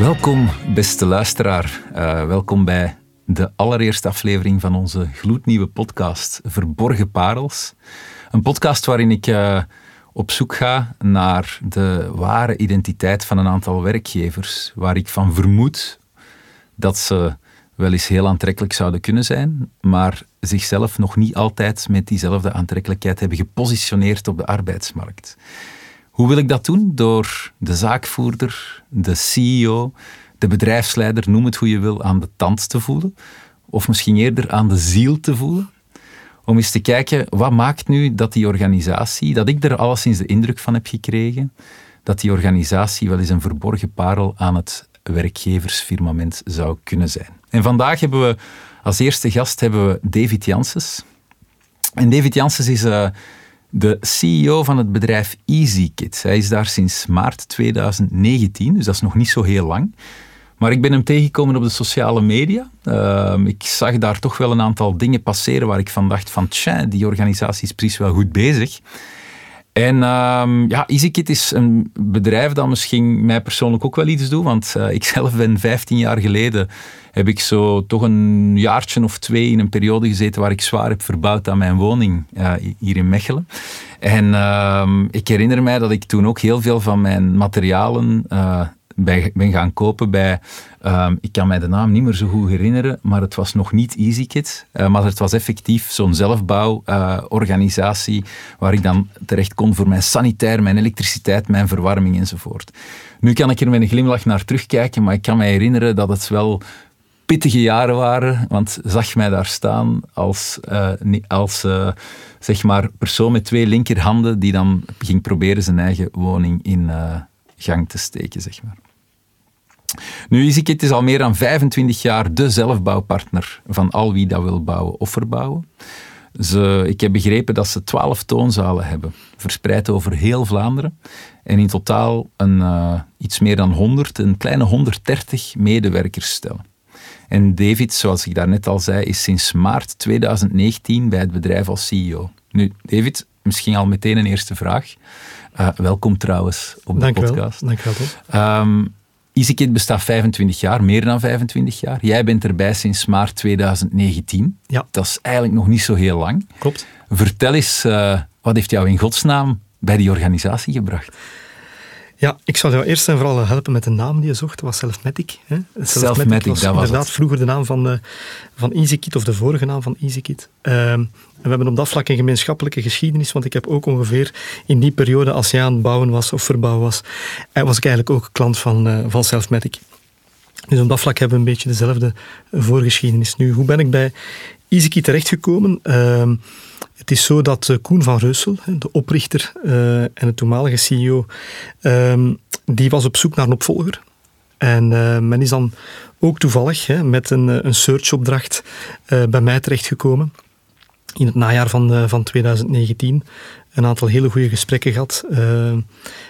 Welkom, beste luisteraar. Uh, welkom bij de allereerste aflevering van onze gloednieuwe podcast Verborgen Parels. Een podcast waarin ik uh, op zoek ga naar de ware identiteit van een aantal werkgevers, waar ik van vermoed dat ze wel eens heel aantrekkelijk zouden kunnen zijn, maar zichzelf nog niet altijd met diezelfde aantrekkelijkheid hebben gepositioneerd op de arbeidsmarkt. Hoe wil ik dat doen? Door de zaakvoerder, de CEO, de bedrijfsleider, noem het hoe je wil, aan de tand te voelen. Of misschien eerder aan de ziel te voelen. Om eens te kijken, wat maakt nu dat die organisatie, dat ik er alleszins de indruk van heb gekregen, dat die organisatie wel eens een verborgen parel aan het werkgeversfirmament zou kunnen zijn. En vandaag hebben we als eerste gast hebben we David Janssens. En David Janssens is uh, de CEO van het bedrijf EasyKit. Hij is daar sinds maart 2019, dus dat is nog niet zo heel lang. Maar ik ben hem tegengekomen op de sociale media. Uh, ik zag daar toch wel een aantal dingen passeren waar ik van dacht van tja, die organisatie is precies wel goed bezig. En uh, ja, EasyKit is een bedrijf dat misschien mij persoonlijk ook wel iets doet, want uh, ik zelf ben 15 jaar geleden heb ik zo toch een jaartje of twee in een periode gezeten waar ik zwaar heb verbouwd aan mijn woning uh, hier in Mechelen. En uh, ik herinner mij dat ik toen ook heel veel van mijn materialen uh, bij, ben gaan kopen bij, um, ik kan mij de naam niet meer zo goed herinneren, maar het was nog niet EasyKit, uh, maar het was effectief zo'n zelfbouworganisatie uh, waar ik dan terecht kon voor mijn sanitair, mijn elektriciteit, mijn verwarming enzovoort. Nu kan ik er met een glimlach naar terugkijken, maar ik kan mij herinneren dat het wel pittige jaren waren, want zag mij daar staan als, uh, als zeg maar persoon met twee linkerhanden die dan ging proberen zijn eigen woning in gang te steken, zeg maar. Nu, EasyKit is al meer dan 25 jaar de zelfbouwpartner van al wie dat wil bouwen of verbouwen. Ze, ik heb begrepen dat ze 12 toonzalen hebben, verspreid over heel Vlaanderen. En in totaal een, iets meer dan 100, een kleine 130 medewerkers stellen. En David, zoals ik daarnet al zei, is sinds maart 2019 bij het bedrijf als CEO. Nu, David, misschien al meteen een eerste vraag. Uh, welkom trouwens op de Dank podcast. Dank je wel. Um, EasyKit bestaat 25 jaar, meer dan 25 jaar. Jij bent erbij sinds maart 2019. Ja. Dat is eigenlijk nog niet zo heel lang. Klopt. Vertel eens, uh, wat heeft jou in godsnaam bij die organisatie gebracht? Ja, ik zal jou eerst en vooral helpen met de naam die je zocht. Dat was Selfmatic. Hè? Selfmatic, was dat was inderdaad het. vroeger de naam van, uh, van EasyKit, of de vorige naam van EasyKit. Uh, en we hebben op dat vlak een gemeenschappelijke geschiedenis, want ik heb ook ongeveer in die periode, als jij aan het bouwen was of verbouwen was, uh, was ik eigenlijk ook klant van, uh, van Selfmatic. Dus op dat vlak hebben we een beetje dezelfde voorgeschiedenis. Nu, hoe ben ik bij EasyKit terechtgekomen? Uh, het is zo dat Koen van Reussel, de oprichter uh, en de toenmalige CEO, um, die was op zoek naar een opvolger. En uh, men is dan ook toevallig hè, met een, een searchopdracht bij mij terechtgekomen. In het najaar van, van 2019. Een aantal hele goede gesprekken gehad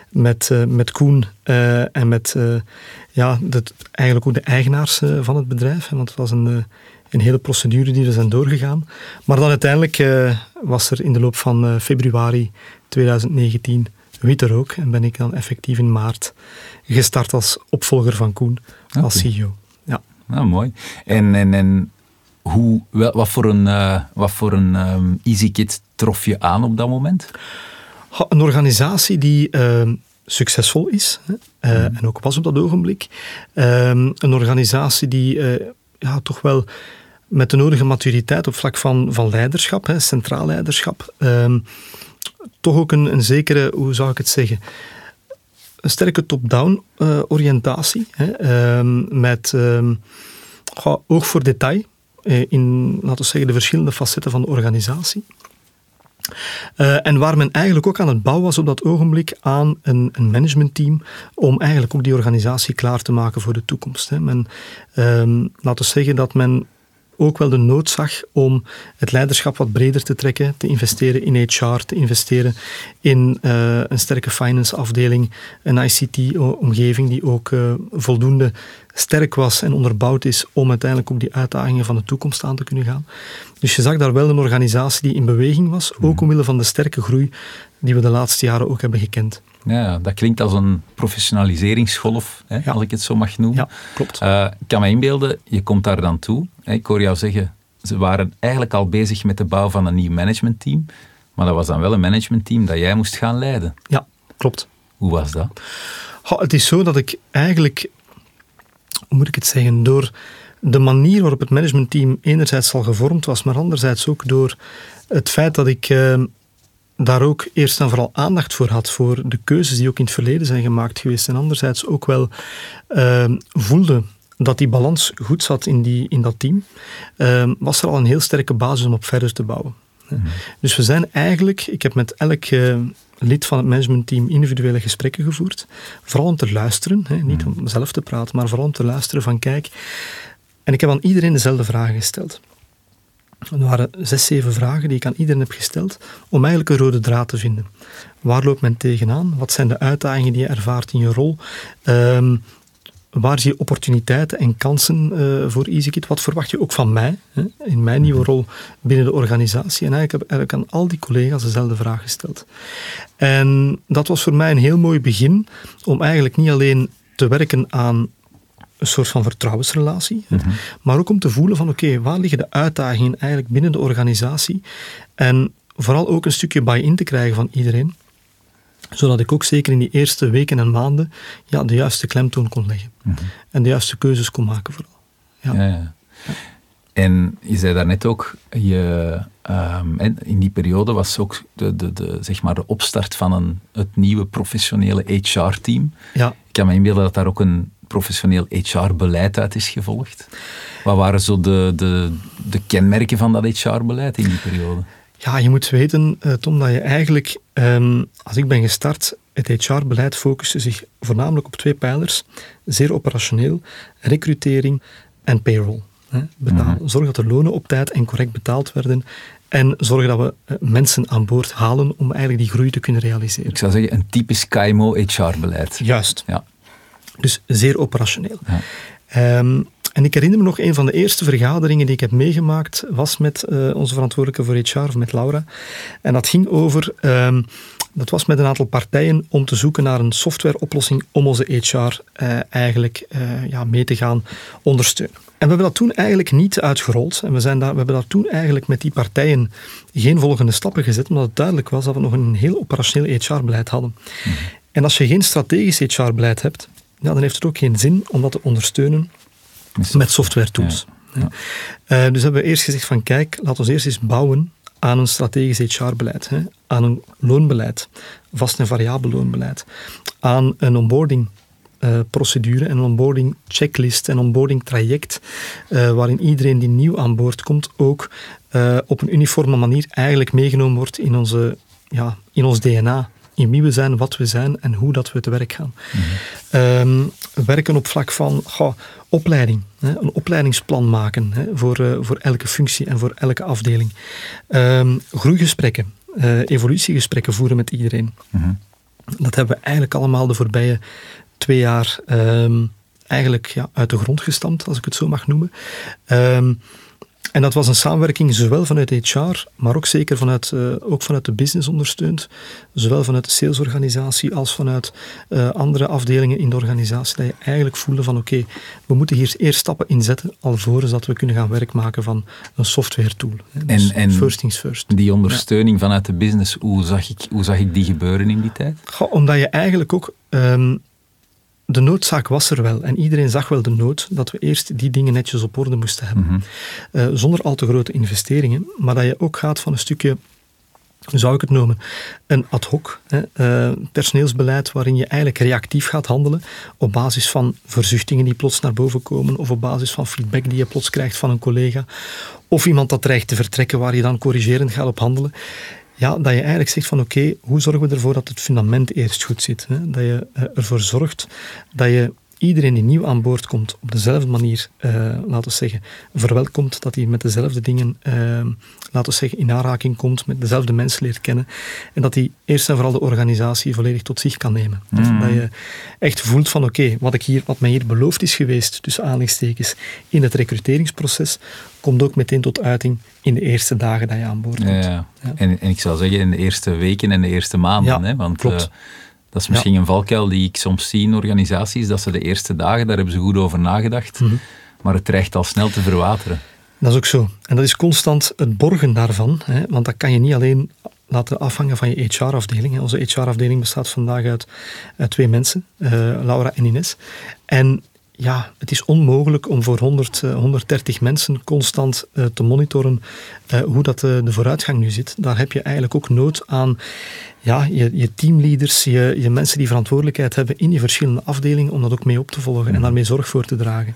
met, met Koen en met ja, eigenlijk ook de eigenaars van het bedrijf. Want het was een een hele procedure die we zijn doorgegaan. Maar dan uiteindelijk uh, was er in de loop van uh, februari 2019 witte rook en ben ik dan effectief in maart gestart als opvolger van Koen, okay. als CEO. Ja. Nou, mooi. En, en, en hoe, wel, wat voor een, uh, wat voor een um, EasyKit trof je aan op dat moment? Ha, een organisatie die succesvol is hè, mm. en ook was op dat ogenblik. een organisatie die ja, toch wel met de nodige maturiteit op vlak van, van leiderschap, hè, centraal leiderschap, um, toch ook een, een zekere, hoe zou ik het zeggen, een sterke top-down uh, oriëntatie, hè, um, met um, oog voor detail uh, in, laten we zeggen, de verschillende facetten van de organisatie. Uh, en waar men eigenlijk ook aan het bouwen was op dat ogenblik aan een, een managementteam om eigenlijk ook die organisatie klaar te maken voor de toekomst. Hè. Men, laten we zeggen dat men ook wel de nood zag om het leiderschap wat breder te trekken, te investeren in HR, te investeren in uh, een sterke finance afdeling, een ICT-omgeving die ook uh, voldoende sterk was en onderbouwd is om uiteindelijk ook die uitdagingen van de toekomst aan te kunnen gaan. Dus je zag daar wel een organisatie die in beweging was, ook omwille van de sterke groei die we de laatste jaren ook hebben gekend. Ja, dat klinkt als een professionaliseringsgolf, hè, Ja. als ik het zo mag noemen. Ja, klopt. Eh, ik kan me inbeelden, je komt daar dan toe. Hè, ik hoor jou zeggen, ze waren eigenlijk al bezig met de bouw van een nieuw managementteam. Maar dat was dan wel een managementteam dat jij moest gaan leiden. Ja, klopt. Hoe was dat? Het is zo dat ik eigenlijk, hoe moet ik het zeggen, door de manier waarop het managementteam enerzijds al gevormd was, maar anderzijds ook door het feit dat ik eh, daar ook eerst en vooral aandacht voor had, voor de keuzes die ook in het verleden zijn gemaakt geweest, en anderzijds ook wel eh, voelde dat die balans goed zat in, die, in dat team, eh, was er al een heel sterke basis om op verder te bouwen. Dus we zijn eigenlijk, ik heb met elk eh, lid van het managementteam individuele gesprekken gevoerd. Vooral om te luisteren, hè, niet om zelf te praten, maar vooral om te luisteren van kijk. En ik heb aan iedereen dezelfde vragen gesteld. Er waren zes, zeven vragen die ik aan iedereen heb gesteld om eigenlijk een rode draad te vinden. Waar loopt men tegenaan? Wat zijn de uitdagingen die je ervaart in je rol? Ehm, waar zie je opportuniteiten en kansen eh, voor EasyKit? Wat verwacht je ook van mij, hè, in mijn nieuwe rol binnen de organisatie? En eigenlijk heb ik eigenlijk aan al die collega's dezelfde vraag gesteld. En dat was voor mij een heel mooi begin om eigenlijk niet alleen te werken aan een soort van vertrouwensrelatie, hè, maar ook om te voelen van oké, waar liggen de uitdagingen eigenlijk binnen de organisatie? En vooral ook een stukje buy-in te krijgen van iedereen zodat ik ook zeker in die eerste weken en maanden ja, de juiste klemtoon kon leggen. En de juiste keuzes kon maken vooral. Ja. Ja, ja. En je zei daarnet ook, je, en in die periode was ook de, de, de, zeg maar de opstart van een, het nieuwe professionele HR-team. Ja. Ik kan me inbeelden dat daar ook een professioneel HR-beleid uit is gevolgd. Wat waren zo de, de, de kenmerken van dat HR-beleid in die periode? Ja, je moet weten, eh, Tom, dat je eigenlijk, ehm, als ik ben gestart, het HR-beleid focuste zich voornamelijk op twee pijlers. Zeer operationeel, recrutering en payroll. Hè, betaal. Zorg dat de lonen op tijd en correct betaald werden. En zorg dat we eh, mensen aan boord halen om eigenlijk die groei te kunnen realiseren. Ik zou zeggen, een typisch KMO HR-beleid. Juist. Ja. Dus zeer operationeel. Ja. Ehm, en ik herinner me nog, een van de eerste vergaderingen die ik heb meegemaakt, was met eh, onze verantwoordelijke voor HR, of met Laura. En dat ging over, ehm, dat was met een aantal partijen om te zoeken naar een softwareoplossing om onze HR eh, eigenlijk eh, ja, mee te gaan ondersteunen. En we hebben dat toen eigenlijk niet uitgerold. En we, zijn daar, we hebben daar toen eigenlijk met die partijen geen volgende stappen gezet, omdat het duidelijk was dat we nog een heel operationeel HR-beleid hadden. En als je geen strategisch HR-beleid hebt, ja, dan heeft het ook geen zin om dat te ondersteunen met software tools. Ja, Eh, dus hebben we eerst gezegd van kijk, laten we eerst eens bouwen aan een strategisch HR-beleid, aan een loonbeleid, vast en variabel loonbeleid, aan een onboarding eh, procedure en een onboarding checklist en onboarding traject, eh, waarin iedereen die nieuw aan boord komt ook op een uniforme manier eigenlijk meegenomen wordt in, onze, ja, in ons DNA. In wie we zijn, wat we zijn en hoe dat we te werk gaan. Ehm, werken op vlak van opleiding. Hè, een opleidingsplan maken hè, voor, eh, voor elke functie en voor elke afdeling. Ehm, groeigesprekken, eh, evolutiegesprekken voeren met iedereen. Dat hebben we eigenlijk allemaal de voorbije twee jaar ehm, eigenlijk ja, uit de grond gestampt, als ik het zo mag noemen. En dat was een samenwerking zowel vanuit HR, maar ook zeker vanuit, eh, ook vanuit de business ondersteund. Zowel vanuit de salesorganisatie als vanuit eh, andere afdelingen in de organisatie. Dat je eigenlijk voelde van oké, we moeten hier eerst stappen inzetten alvorens dat we kunnen gaan werk maken van een software tool. Dus En- en- first things first. Die ondersteuning vanuit de business, hoe zag, ik, hoe zag ik die gebeuren in die tijd? Goh, omdat je eigenlijk ook. ehm, de noodzaak was er wel. En iedereen zag wel de nood dat we eerst die dingen netjes op orde moesten hebben. Eh, zonder al te grote investeringen. Maar dat je ook gaat van een stukje. Hoe zou ik het noemen? Een ad hoc hè, eh, personeelsbeleid waarin je eigenlijk reactief gaat handelen op basis van verzuchtingen die plots naar boven komen of op basis van feedback die je plots krijgt van een collega of iemand dat dreigt te vertrekken waar je dan corrigerend gaat op handelen. Ja, dat je eigenlijk zegt van oké, hoe zorgen we ervoor dat het fundament eerst goed zit? Hè? Dat je eh, ervoor zorgt dat je iedereen die nieuw aan boord komt op dezelfde manier, eh, laten we zeggen, verwelkomt, dat hij met dezelfde dingen, eh, laten we zeggen, in aanraking komt, met dezelfde mensen leert kennen en dat hij eerst en vooral de organisatie volledig tot zich kan nemen. Dus dat je echt voelt van oké, wat ik hier, wat mij hier beloofd is geweest, tussen aanhalingstekens, in het recruteringsproces, komt ook meteen tot uiting in de eerste dagen dat je aan boord komt. Ja, ja. En, en ik zou zeggen in de eerste weken en de eerste maanden. Hè, want klopt. eh, Dat is misschien een valkuil die ik soms zie in organisaties, dat ze de eerste dagen, daar hebben ze goed over nagedacht, Mhm. maar het dreigt al snel te verwateren. Dat is ook zo. En dat is constant het borgen daarvan. Hè, want dat kan je niet alleen laten afhangen van je HR-afdeling. Onze HR-afdeling bestaat vandaag uit, uit twee mensen, eh, Laura en Ines. En ja, het is onmogelijk om voor 100, eh, 130 mensen constant eh, te monitoren eh, hoe dat eh, de vooruitgang nu zit. Daar heb je eigenlijk ook nood aan ja, je, je teamleaders, je, je mensen die verantwoordelijkheid hebben in je verschillende afdelingen, om dat ook mee op te volgen en daarmee zorg voor te dragen.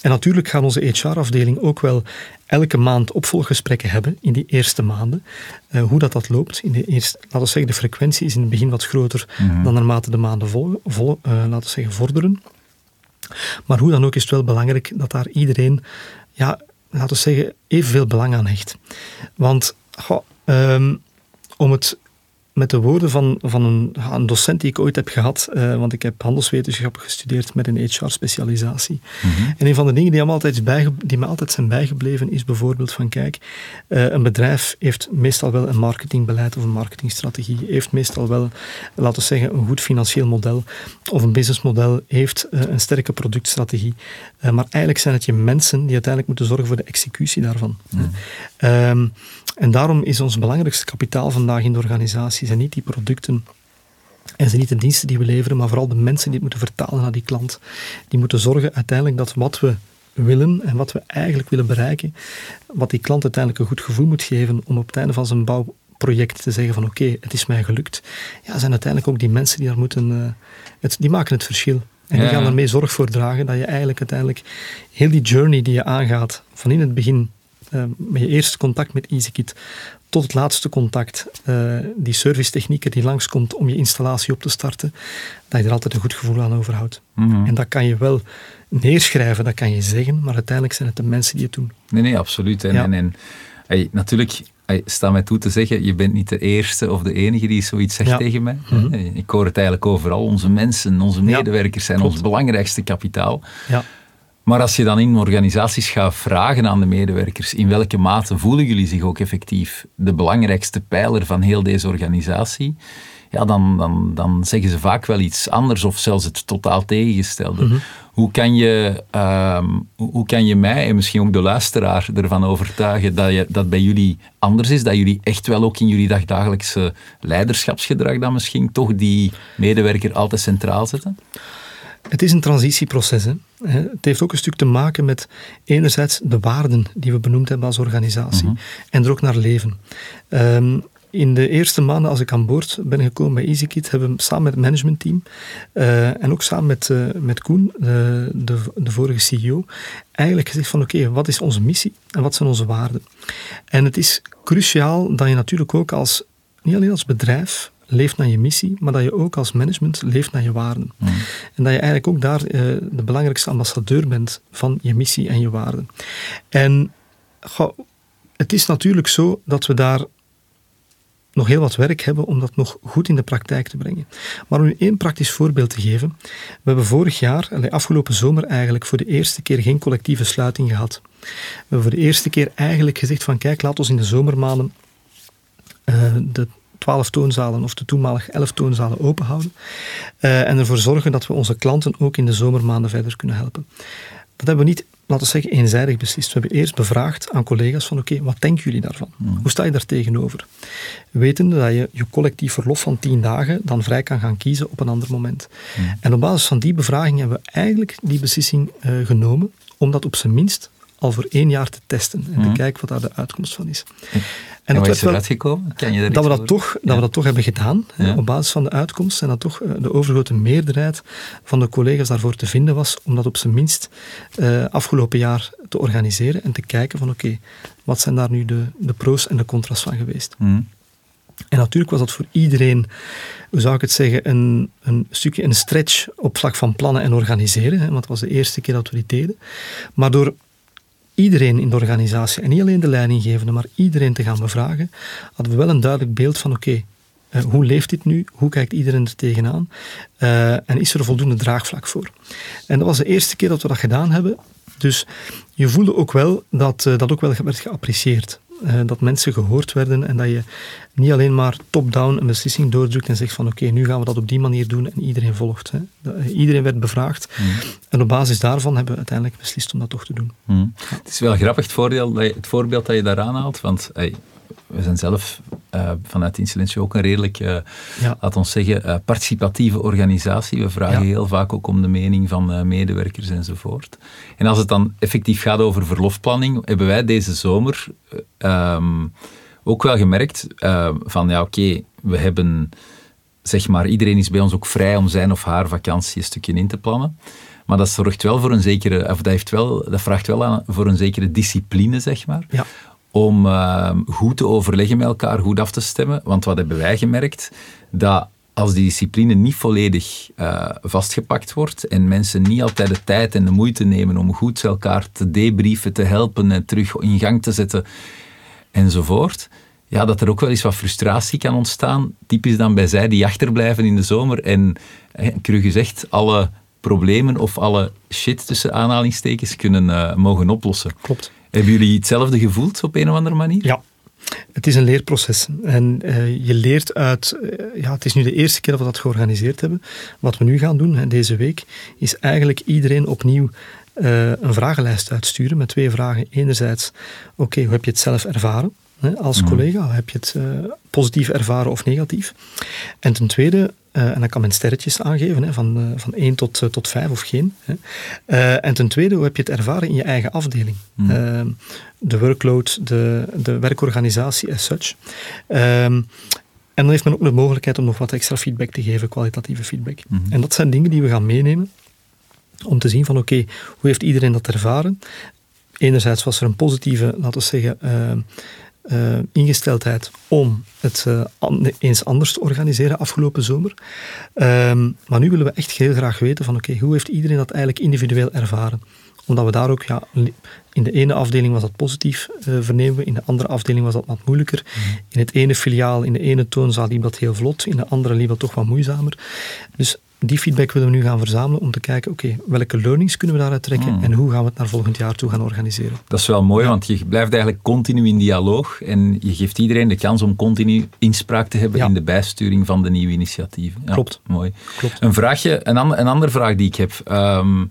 En natuurlijk gaat onze HR-afdeling ook wel elke maand opvolggesprekken hebben in die eerste maanden. Eh, hoe dat, dat loopt. In de eerste, laten we zeggen, de frequentie is in het begin wat groter dan naarmate de maanden vol, vol, eh, laten we zeggen, vorderen. Maar hoe dan ook is het wel belangrijk dat daar iedereen, ja, laten we zeggen, evenveel belang aan hecht. Want ehm, om het met de woorden van, van een, een docent die ik ooit heb gehad, eh, want ik heb handelswetenschap gestudeerd met een HR-specialisatie. En een van de dingen die, me altijd, bijge, die me altijd zijn bijgebleven is bijvoorbeeld van, kijk, eh, een bedrijf heeft meestal wel een marketingbeleid of een marketingstrategie, heeft meestal wel, laten we zeggen, een goed financieel model of een businessmodel, heeft eh, een sterke productstrategie. Maar eigenlijk zijn het je mensen die uiteindelijk moeten zorgen voor de executie daarvan. Ehm, en daarom is ons belangrijkste kapitaal vandaag in de organisatie zijn niet die producten en zijn niet de diensten die we leveren, maar vooral de mensen die het moeten vertalen naar die klant. Die moeten zorgen uiteindelijk dat wat we willen en wat we eigenlijk willen bereiken, wat die klant uiteindelijk een goed gevoel moet geven om op het einde van zijn bouwproject te zeggen van oké, het is mij gelukt. Ja, zijn uiteindelijk ook die mensen die daar moeten, uh, het, die maken het verschil. En die gaan ermee zorg voor dragen dat je eigenlijk uiteindelijk heel die journey die je aangaat, van in het begin je eerste contact met EasyKit tot het laatste contact, uh, die servicetechnieker die langskomt om je installatie op te starten, dat je er altijd een goed gevoel aan overhoudt. Mhm. En dat kan je wel neerschrijven, dat kan je zeggen, maar uiteindelijk zijn het de mensen die het doen. Nee, nee, absoluut. En, Ja. en, en hey, natuurlijk, hey, sta mij toe te zeggen, je bent niet de eerste of de enige die zoiets zegt Ja. tegen mij. Mhm. Ik hoor het eigenlijk overal. Onze mensen, onze Ja, medewerkers zijn klopt. ons belangrijkste kapitaal. Ja. Maar als je dan in organisaties gaat vragen aan de medewerkers, in welke mate voelen jullie zich ook effectief de belangrijkste pijler van heel deze organisatie, ja, dan, dan, dan zeggen ze vaak wel iets anders of zelfs het totaal tegengestelde. Mhm. Hoe, kan je, ehm, hoe hoe kan je mij en misschien ook de luisteraar ervan overtuigen dat, je, dat bij jullie anders is, dat jullie echt wel ook in jullie dagdagelijkse leiderschapsgedrag dan misschien toch die medewerker altijd centraal zetten? Het is een transitieproces. Hè. Het heeft ook een stuk te maken met enerzijds de waarden die we benoemd hebben als organisatie en er ook naar leven. Ehm, in de eerste maanden als ik aan boord ben gekomen bij EasyKit, hebben we samen met het managementteam uh, en ook samen met, uh, met Koen, de, de, de, vorige CEO, eigenlijk gezegd van oké, wat is onze missie en wat zijn onze waarden? En het is cruciaal dat je natuurlijk ook als, niet alleen als bedrijf, leeft naar je missie, maar dat je ook als management leeft naar je waarden. Mm. En dat je eigenlijk ook daar uh, de belangrijkste ambassadeur bent van je missie en je waarden. En goh, het is natuurlijk zo dat we daar nog heel wat werk hebben om dat nog goed in de praktijk te brengen. Maar om u één praktisch voorbeeld te geven. We hebben vorig jaar, afgelopen zomer eigenlijk, voor de eerste keer geen collectieve sluiting gehad. We hebben voor de eerste keer eigenlijk gezegd van kijk, laat ons in de zomermaanden uh, de 12 toonzalen of de toenmalig 11 toonzalen open houden. Uh, en ervoor zorgen dat we onze klanten ook in de zomermaanden verder kunnen helpen. Dat hebben we niet, laten we zeggen, eenzijdig beslist. We hebben eerst bevraagd aan collega's van oké, okay, wat denken jullie daarvan? Mm. Hoe sta je daar tegenover? Wetende dat je je collectief verlof van 10 dagen dan vrij kan gaan kiezen op een ander moment. Mm. En op basis van die bevraging hebben we eigenlijk die beslissing uh, genomen om dat op zijn minst al voor één jaar te testen en mm. te kijken wat daar de uitkomst van is. En, en wat is eruit gekomen? Kan je dat, we dat, toch, dat we dat toch hebben gedaan, ja. hè, op basis van de uitkomst, en dat toch de overgrote meerderheid van de collega's daarvoor te vinden was, om dat op zijn minst uh, afgelopen jaar te organiseren en te kijken van oké, okay, wat zijn daar nu de, de pro's en de contra's van geweest. Mm. En natuurlijk was dat voor iedereen, hoe zou ik het zeggen, een, een stukje een stretch op vlak van plannen en organiseren, hè, want het was de eerste keer dat we dit deden. Maar door iedereen in de organisatie, en niet alleen de leidinggevende, maar iedereen te gaan bevragen, hadden we wel een duidelijk beeld van oké, uh, hoe leeft dit nu? Hoe kijkt iedereen er tegenaan? Uh, en is er voldoende draagvlak voor? En dat was de eerste keer dat we dat gedaan hebben. Dus je voelde ook wel dat uh, dat ook wel werd geapprecieerd. Uh, dat mensen gehoord werden en dat je niet alleen maar top-down een beslissing doordrukt en zegt van oké, nu gaan we dat op die manier doen en iedereen volgt. Hè. Eh, iedereen werd bevraagd mm. en op basis daarvan hebben we uiteindelijk beslist om dat toch te doen. Mm. Het is wel grappig het, voordeel, het voorbeeld dat je daar aanhaalt, want hey, we zijn zelf uh, vanuit Insolventie ook een redelijk, uh, ja. laat ons zeggen, uh, participatieve organisatie. We vragen heel vaak ook om de mening van medewerkers enzovoort. En als het dan effectief gaat over verlofplanning, hebben wij deze zomer um, ook wel gemerkt van ja oké, we hebben zeg maar, iedereen is bij ons ook vrij om zijn of haar vakantie een stukje in te plannen. Maar dat zorgt wel voor een zekere, of dat, heeft wel, dat vraagt wel aan, voor een zekere discipline, zeg maar. Ja om uh, goed te overleggen met elkaar, goed af te stemmen. Want wat hebben wij gemerkt? Dat als die discipline niet volledig uh, vastgepakt wordt en mensen niet altijd de tijd en de moeite nemen om goed elkaar te debriefen, te helpen en terug in gang te zetten enzovoort, ja, dat er ook wel eens wat frustratie kan ontstaan. Typisch dan bij zij die achterblijven in de zomer en, cru gezegd, alle problemen of alle shit tussen aanhalingstekens kunnen uh, mogen oplossen. Klopt. Hebben jullie hetzelfde gevoeld op een of andere manier? Ja. Het is een leerproces en uh, je leert uit, uh, ja, het is nu de eerste keer dat we dat georganiseerd hebben. Wat we nu gaan doen deze week, is eigenlijk iedereen opnieuw uh, een vragenlijst uitsturen met twee vragen. Enerzijds, oké, hoe heb je het zelf ervaren als mm. collega? Heb je het positief ervaren of negatief? En ten tweede, uh, en dan kan men sterretjes aangeven, hè, van, uh, van 1 tot, uh, tot 5 of geen. Hè. en ten tweede, hoe heb je het ervaren in je eigen afdeling? Mm. de workload, de, de werkorganisatie as such. Um, en dan heeft men ook de mogelijkheid om nog wat extra feedback te geven, kwalitatieve feedback. Mm. En dat zijn dingen die we gaan meenemen om te zien van oké, okay, hoe heeft iedereen dat ervaren? Enerzijds was er een positieve, laten we zeggen, uh, ingesteldheid om het uh, eens anders te organiseren afgelopen zomer. Ehm, maar nu willen we echt heel graag weten van oké, hoe heeft iedereen dat eigenlijk individueel ervaren? Omdat we daar ook, ja, in de ene afdeling was dat positief, uh, vernemen we, in de andere afdeling was dat wat moeilijker. Mhm. In het ene filiaal, in de ene toonzaal liep dat heel vlot, in de andere liep dat toch wat moeizamer. Dus die feedback willen we nu gaan verzamelen om te kijken, oké, welke learnings kunnen we daaruit trekken hmm. en hoe gaan we het naar volgend jaar toe gaan organiseren. Dat is wel mooi, want je blijft eigenlijk continu in dialoog en je geeft iedereen de kans om continu inspraak te hebben in de bijsturing van de nieuwe initiatieven. Klopt. Mooi. Klopt. Een vraagje, een, an een andere vraag die ik heb. Um,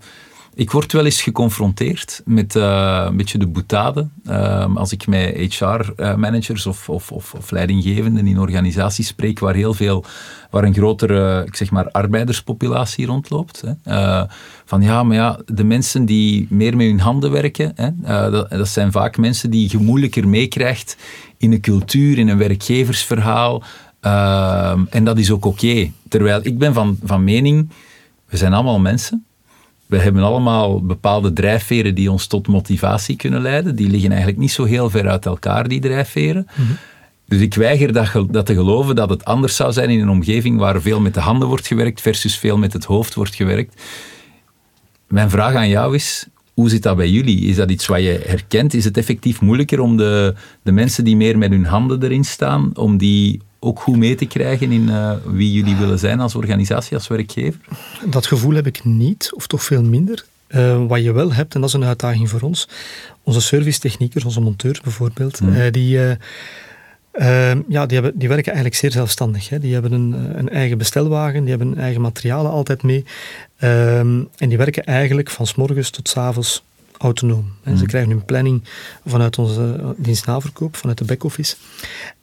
ik word wel eens geconfronteerd met uh, een beetje de boetade uh, als ik met HR-managers of, of, of, of, leidinggevenden in organisaties spreek waar heel veel, waar een grotere, ik zeg maar, arbeiderspopulatie rondloopt. Hè. Uh, van ja, maar ja, de mensen die meer met hun handen werken, hè, dat, dat, zijn vaak mensen die je moeilijker meekrijgt in een cultuur, in een werkgeversverhaal. en dat is ook oké. Terwijl ik ben van, van mening, we zijn allemaal mensen we hebben allemaal bepaalde drijfveren die ons tot motivatie kunnen leiden. Die liggen eigenlijk niet zo heel ver uit elkaar, die drijfveren. Mhm. Dus ik weiger dat, dat, te geloven dat het anders zou zijn in een omgeving waar veel met de handen wordt gewerkt versus veel met het hoofd wordt gewerkt. Mijn vraag aan jou is, hoe zit dat bij jullie? Is dat iets wat je herkent? Is het effectief moeilijker om de, de mensen die meer met hun handen erin staan, om die ook goed mee te krijgen in uh, wie jullie willen zijn als organisatie, als werkgever? Dat gevoel heb ik niet, of toch veel minder. Uh, wat je wel hebt, en dat is een uitdaging voor ons, onze servicetechniekers, onze monteurs bijvoorbeeld, hmm. uh, die, ja, die, hebben, die werken eigenlijk zeer zelfstandig. Hè. Die hebben een, een eigen bestelwagen, die hebben eigen materialen altijd mee. Ehm, en die werken eigenlijk van s morgens tot s avonds autonoom. Ze hmm. krijgen hun planning vanuit onze dienstnaverkoop, vanuit de back-office.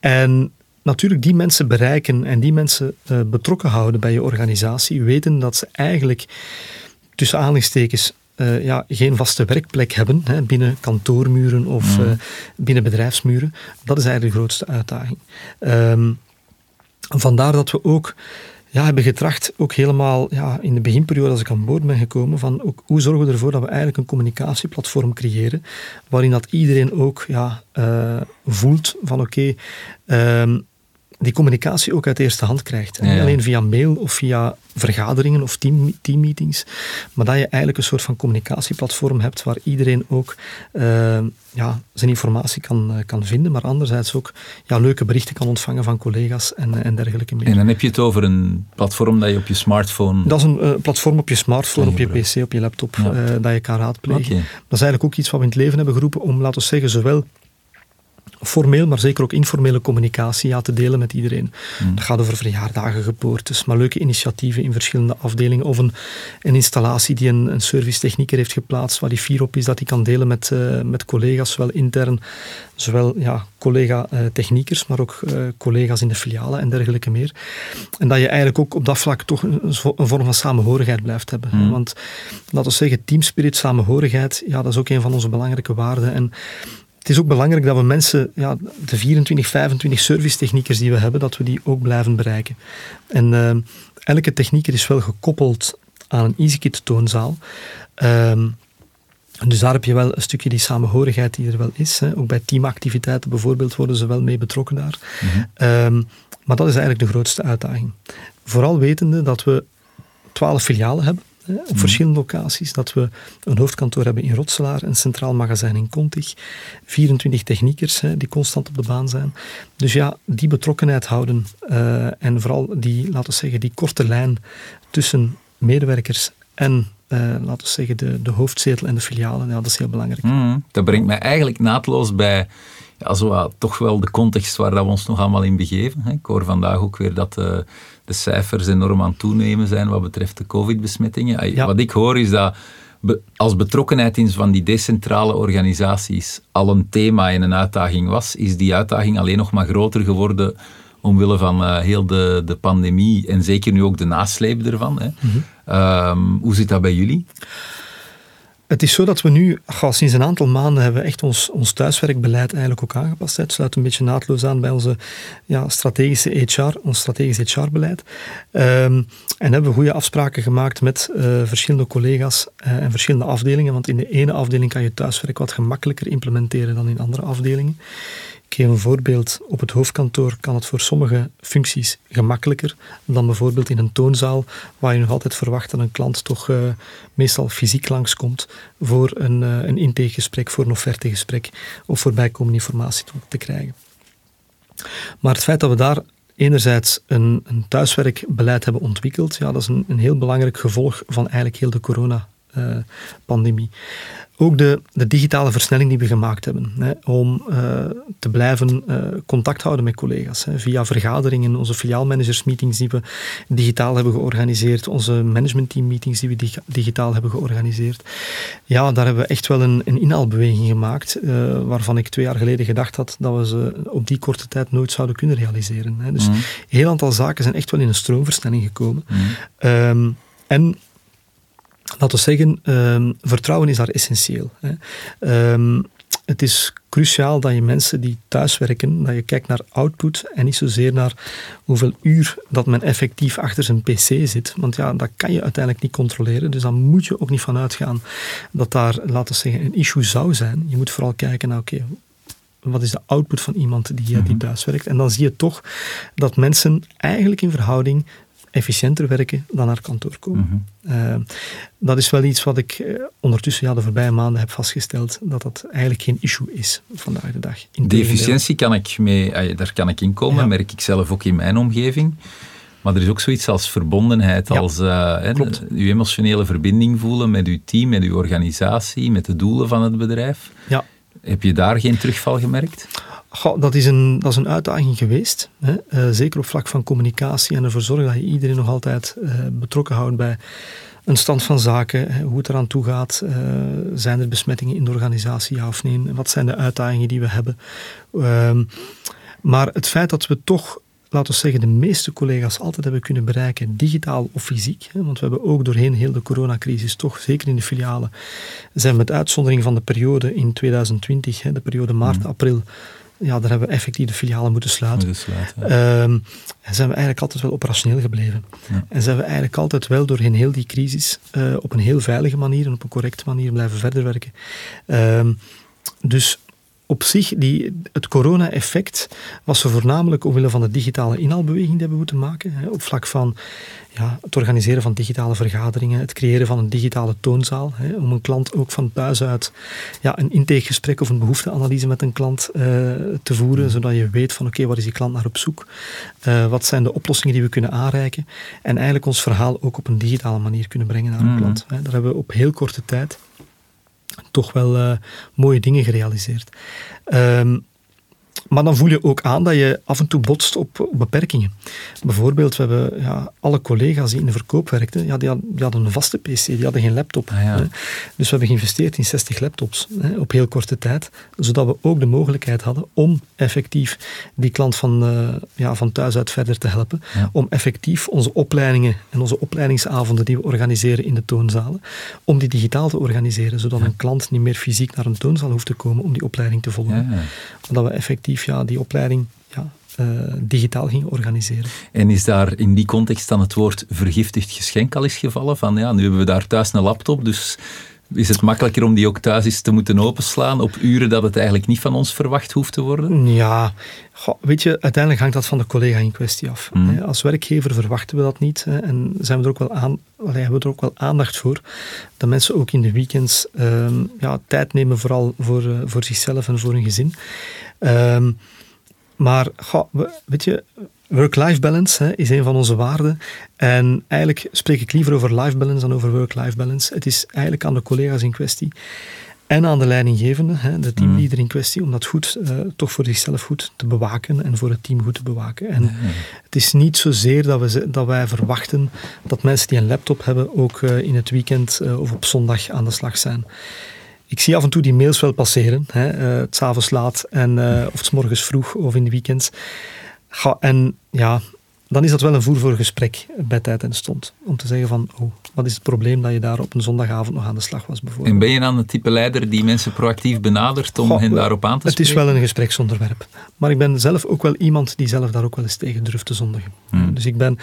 En natuurlijk die mensen bereiken en die mensen uh, betrokken houden bij je organisatie, weten dat ze eigenlijk tussen aanhalingstekens uh, ja, geen vaste werkplek hebben hè, binnen kantoormuren of uh, binnen bedrijfsmuren. Dat is eigenlijk de grootste uitdaging. Um, vandaar dat we ook ja, hebben getracht, ook helemaal ja, in de beginperiode als ik aan boord ben gekomen, van ook, hoe zorgen we ervoor dat we eigenlijk een communicatieplatform creëren, waarin dat iedereen ook ja, uh, voelt van oké, okay, um, die communicatie ook uit eerste hand krijgt. En niet alleen via mail of via vergaderingen of team, teammeetings, maar dat je eigenlijk een soort van communicatieplatform hebt waar iedereen ook uh, ja, zijn informatie kan, uh, kan vinden, maar anderzijds ook ja, leuke berichten kan ontvangen van collega's en, en dergelijke meer. En dan heb je het over een platform dat je op je smartphone... Dat is een platform op je smartphone, op je pc, op je laptop, dat je kan raadplegen. Dat is eigenlijk ook iets wat we in het leven hebben geroepen om, laten we zeggen, zowel formeel, maar zeker ook informele communicatie ja, te delen met iedereen. Mm. Dat gaat over verjaardagen, geboortes, maar leuke initiatieven in verschillende afdelingen. Of een, een installatie die een, een servicetechnieker heeft geplaatst, waar die fier op is, dat hij kan delen met, uh, met collega's, zowel intern, zowel ja, collega-techniekers, maar ook uh, collega's in de filialen en dergelijke meer. En dat je eigenlijk ook op dat vlak toch een, een vorm van samenhorigheid blijft hebben. Mm. Want laten we zeggen, teamspirit, samenhorigheid, ja, dat is ook een van onze belangrijke waarden. En het is ook belangrijk dat we mensen, ja, de 24, 25 servicetechniekers die we hebben, dat we die ook blijven bereiken. En uh, elke technieker is wel gekoppeld aan een EasyKit toonzaal. Um, dus daar heb je wel een stukje die samenhorigheid die er wel is. Hè. Ook bij teamactiviteiten bijvoorbeeld worden ze wel mee betrokken daar. Mm um, maar dat is eigenlijk de grootste uitdaging. Vooral wetende dat we 12 filialen hebben op mhm. verschillende locaties. Dat we een hoofdkantoor hebben in Rotselaar, een centraal magazijn in Contig, 24 techniekers hè, die constant op de baan zijn. Dus ja, die betrokkenheid houden uh, en vooral die, laten we zeggen, die korte lijn tussen medewerkers en uh, laten we zeggen, de, de hoofdzetel en de filialen, ja, dat is heel belangrijk. Mm, dat brengt mij eigenlijk naadloos bij ja, toch wel de context waar we ons nog allemaal in begeven. Ik hoor vandaag ook weer dat de cijfers enorm aan het toenemen zijn wat betreft de covid-besmettingen. Wat ik hoor is dat als betrokkenheid in van die decentrale organisaties al een thema en een uitdaging was, is die uitdaging alleen nog maar groter geworden omwille van uh, heel de, de pandemie en zeker nu ook de nasleep ervan. Hè. Mm -hmm. hoe zit dat bij jullie? Het is zo dat we nu, ach, sinds een aantal maanden hebben we echt ons, ons thuiswerkbeleid eigenlijk ook aangepast. Het sluit een beetje naadloos aan bij onze ja, strategische HR, ons strategisch HR-beleid. Um, en hebben we goede afspraken gemaakt met uh, verschillende collega's uh, en verschillende afdelingen. Want in de ene afdeling kan je thuiswerk wat gemakkelijker implementeren dan in andere afdelingen. Ik geef een voorbeeld. Op het hoofdkantoor kan het voor sommige functies gemakkelijker dan bijvoorbeeld in een toonzaal, waar je nog altijd verwacht dat een klant toch uh, meestal fysiek langskomt voor een, uh, een intakegesprek, voor een offertegesprek of voor bijkomende informatie te, te krijgen. Maar het feit dat we daar enerzijds een, een thuiswerkbeleid hebben ontwikkeld, ja, dat is een, een heel belangrijk gevolg van eigenlijk heel de corona-pandemie. Uh, ook de, de, digitale versnelling die we gemaakt hebben, hè, om uh, te blijven uh, contact houden met collega's. Hè, via vergaderingen, onze filiaalmanagersmeetings die we digitaal hebben georganiseerd, onze managementteammeetings die we digitaal hebben georganiseerd. Ja, daar hebben we echt wel een, een inhaalbeweging gemaakt, uh, waarvan ik twee jaar geleden gedacht had dat we ze op die korte tijd nooit zouden kunnen realiseren. Hè. Dus mm. een heel aantal zaken zijn echt wel in een stroomversnelling gekomen. Mm. Um, en laten we zeggen, um, vertrouwen is daar essentieel. Hè. Um, het is cruciaal dat je mensen die thuiswerken, dat je kijkt naar output en niet zozeer naar hoeveel uur dat men effectief achter zijn pc zit. Want ja, dat kan je uiteindelijk niet controleren. Dus dan moet je ook niet van uitgaan dat daar, laten we zeggen, een issue zou zijn. Je moet vooral kijken naar, oké, wat is de output van iemand die, die thuiswerkt? En dan zie je toch dat mensen eigenlijk in verhouding efficiënter werken dan naar kantoor komen. Mhm. Eh, dat is wel iets wat ik uh, ondertussen ja, de voorbije maanden heb vastgesteld, dat dat eigenlijk geen issue is vandaag de dag. de efficiëntie kan ik mee, eh, daar kan ik in komen, merk ik zelf ook in mijn omgeving. Maar er is ook zoiets als verbondenheid, als uh, uw emotionele verbinding voelen met uw team, met uw organisatie, met de doelen van het bedrijf. Ja. Heb je daar geen terugval gemerkt? Goh, dat, is een, dat is een uitdaging geweest. Hè? Uh, zeker op vlak van communicatie en ervoor zorgen dat je iedereen nog altijd uh, betrokken houdt bij een stand van zaken, hè, hoe het eraan toe gaat. Uh, zijn er besmettingen in de organisatie, ja of nee? Wat zijn de uitdagingen die we hebben? Ehm, maar het feit dat we toch laten we zeggen, de meeste collega's altijd hebben kunnen bereiken, digitaal of fysiek. Hè, want we hebben ook doorheen heel de coronacrisis, toch zeker in de filialen, zijn we met uitzondering van de periode in 2020, hè, de periode maart-april, ja, daar hebben we effectief de filialen moeten sluiten. Ehm, en zijn we eigenlijk altijd wel operationeel gebleven. En zijn we eigenlijk altijd wel doorheen heel die crisis uh, op een heel veilige manier en op een correcte manier blijven verder werken. Ehm, dus op zich, die, het corona-effect was er voornamelijk omwille van de digitale inhaalbeweging die we moeten maken. Hè, op vlak van ja, het organiseren van digitale vergaderingen, het creëren van een digitale toonzaal. Hè, om een klant ook van thuis uit ja, een intakegesprek of een behoefteanalyse met een klant uh, te voeren, zodat je weet van oké, okay, waar is die klant naar op zoek? Uh, wat zijn de oplossingen die we kunnen aanreiken? En eigenlijk ons verhaal ook op een digitale manier kunnen brengen naar een mm. klant. Hè. Daar hebben we op heel korte tijd toch wel uh, mooie dingen gerealiseerd. Um, maar dan voel je ook aan dat je af en toe botst op, beperkingen. Bijvoorbeeld, we hebben ja, alle collega's die in de verkoop werkten, ja, die, hadden, die hadden een vaste PC, die hadden geen laptop. Ah, ja. hè. Dus we hebben geïnvesteerd in 60 laptops hè, op heel korte tijd, zodat we ook de mogelijkheid hadden om effectief die klant van, eh, ja, van thuis uit verder te helpen. Ja. Om effectief onze opleidingen en onze opleidingsavonden die we organiseren in de toonzalen, om die digitaal te organiseren, zodat een klant niet meer fysiek naar een toonzaal hoeft te komen om die opleiding te volgen. Ja. Omdat we effectief ja, die opleiding ja, eh, digitaal gingen organiseren. En is daar in die context dan het woord vergiftigd geschenk al eens gevallen? Van ja, nu hebben we daar thuis een laptop, dus is het makkelijker om die ook thuis eens te moeten openslaan op uren dat het eigenlijk niet van ons verwacht hoeft te worden? Ja, goh, weet je, uiteindelijk hangt dat van de collega in kwestie af. Mm. Hè. Als werkgever verwachten we dat niet hè, en zijn we er ook wel aan, hebben we er ook wel aandacht voor dat mensen ook in de weekends ehm, ja, tijd nemen vooral voor, eh, voor zichzelf en voor hun gezin. Ehm, maar goh, weet je, work-life balance hè, is een van onze waarden. En eigenlijk spreek ik liever over life balance dan over work-life balance. Het is eigenlijk aan de collega's in kwestie en aan de leidinggevende, hè, de teamleader in kwestie, om dat goed, eh, toch voor zichzelf goed te bewaken en voor het team goed te bewaken. En het is niet zozeer dat, we, dat wij verwachten dat mensen die een laptop hebben ook eh, in het weekend eh, of op zondag aan de slag zijn. Ik zie af en toe die mails wel passeren, hè, het s'avonds laat en, eh, of 's morgens vroeg of in de weekends. En ja, dan is dat wel een voer voor gesprek bij tijd en stond. Om te zeggen van, oh, wat is het probleem dat je daar op een zondagavond nog aan de slag was bijvoorbeeld. En ben je dan het type leider die mensen proactief benadert om Goh, hen daarop aan te Het spreken? is wel een gespreksonderwerp. Maar ik ben zelf ook wel iemand die zelf daar ook wel eens tegen durft te zondigen. Hmm. Dus ik ben,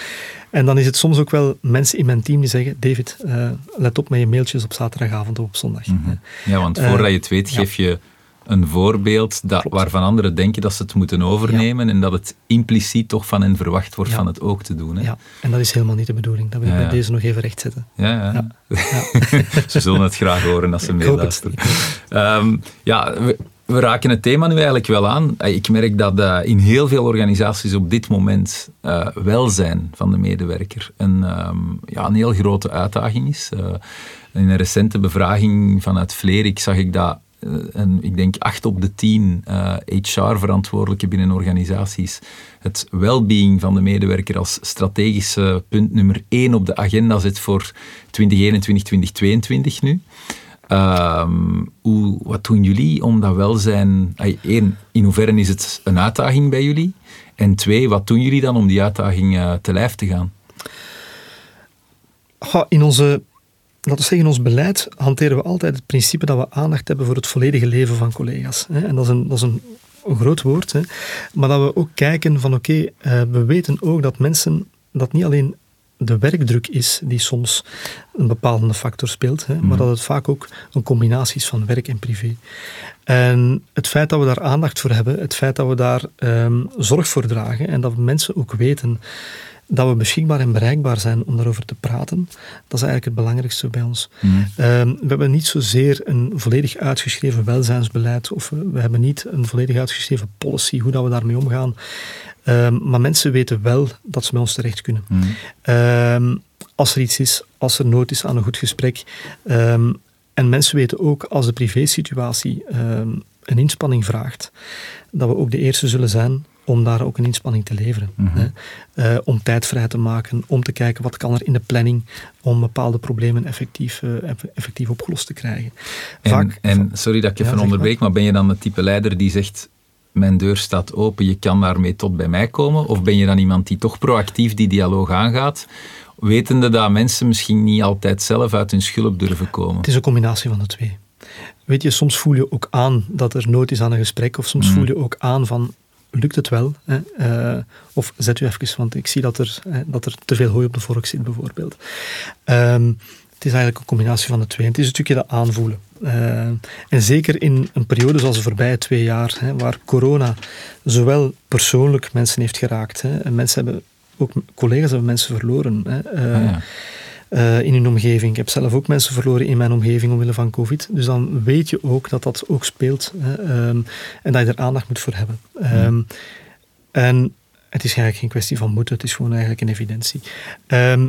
en dan is het soms ook wel mensen in mijn team die zeggen: David, eh, let op met je mailtjes op zaterdagavond of op zondag. Mhm. Ja, want Eh, voordat je het weet, geef je een voorbeeld dat, Klopt. waarvan anderen denken dat ze het moeten overnemen en dat het impliciet toch van hen verwacht wordt Ja. van het ook te doen. Hè? Ja, en dat is helemaal niet de bedoeling. Dat wil ik Ja, bij deze nog even rechtzetten. Ja, ja. Ja. ze zullen het graag horen als ze meeluisteren. Ehm, ja, we, we raken het thema nu eigenlijk wel aan. Eh, Ik merk dat eh, in heel veel organisaties op dit moment eh, welzijn van de medewerker een, ehm, ja, een heel grote uitdaging is. In een recente bevraging vanuit Vlerik zag ik dat eh, een, ik denk acht op de tien HR-verantwoordelijken binnen organisaties het well-being van de medewerker als strategische punt nummer één op de agenda zet voor 2021, 2022 nu. Ehm, hoe, wat doen jullie om dat welzijn... één, in hoeverre is het een uitdaging bij jullie? En twee, wat doen jullie dan om die uitdaging eh, te lijf te gaan? In onze, laten we zeggen, in ons beleid hanteren we altijd het principe dat we aandacht hebben voor het volledige leven van collega's. En dat is een, dat is een, een groot woord, hè. maar dat we ook kijken van oké, eh, we weten ook dat mensen, dat niet alleen de werkdruk is die soms een bepalende factor speelt, hè, maar dat het vaak ook een combinatie is van werk en privé. En het feit dat we daar aandacht voor hebben, het feit dat we daar ehm, zorg voor dragen en dat mensen ook weten dat we beschikbaar en bereikbaar zijn om daarover te praten, dat is eigenlijk het belangrijkste bij ons. Ehm, we hebben niet zozeer een volledig uitgeschreven welzijnsbeleid of we, hebben niet een volledig uitgeschreven policy, hoe dat we daarmee omgaan. Ehm, maar mensen weten wel dat ze bij ons terecht kunnen. Ehm, als er iets is, als er nood is aan een goed gesprek. En mensen weten ook als de privésituatie een inspanning vraagt, dat we ook de eerste zullen zijn om daar ook een inspanning te leveren. Hè. Eh, om tijd vrij te maken, om te kijken wat kan er in de planning om bepaalde problemen effectief, eh, eff- effectief opgelost te krijgen. En, Vaak, en sorry dat ik Ja, even zeg onderbreek, maar ben je dan het type leider die zegt mijn deur staat open, je kan daarmee tot bij mij komen? Of ben je dan iemand die toch proactief die dialoog aangaat, wetende dat mensen misschien niet altijd zelf uit hun schulp durven komen? Het is een combinatie van de twee. Weet je, soms voel je ook aan dat er nood is aan een gesprek, of soms Mm. voel je ook aan van, lukt het wel? Hè? Eh, of zet u even, want ik zie dat er, hè, dat er te veel hooi op de vork zit, bijvoorbeeld. Ehm, het is eigenlijk een combinatie van de twee. Het is een stukje dat aanvoelen. Eh, en zeker in een periode zoals de voorbije twee jaar, hè, waar corona zowel persoonlijk mensen heeft geraakt, hè, en mensen hebben, ook collega's hebben mensen verloren. Hè, eh, Ah, ja. Eh, in hun omgeving. Ik heb zelf ook mensen verloren in mijn omgeving omwille van COVID. Dus dan weet je ook dat dat ook speelt hè, ehm, en dat je er aandacht moet voor hebben. Ehm, En het is eigenlijk geen kwestie van moeten, het is gewoon eigenlijk een evidentie. Ehm,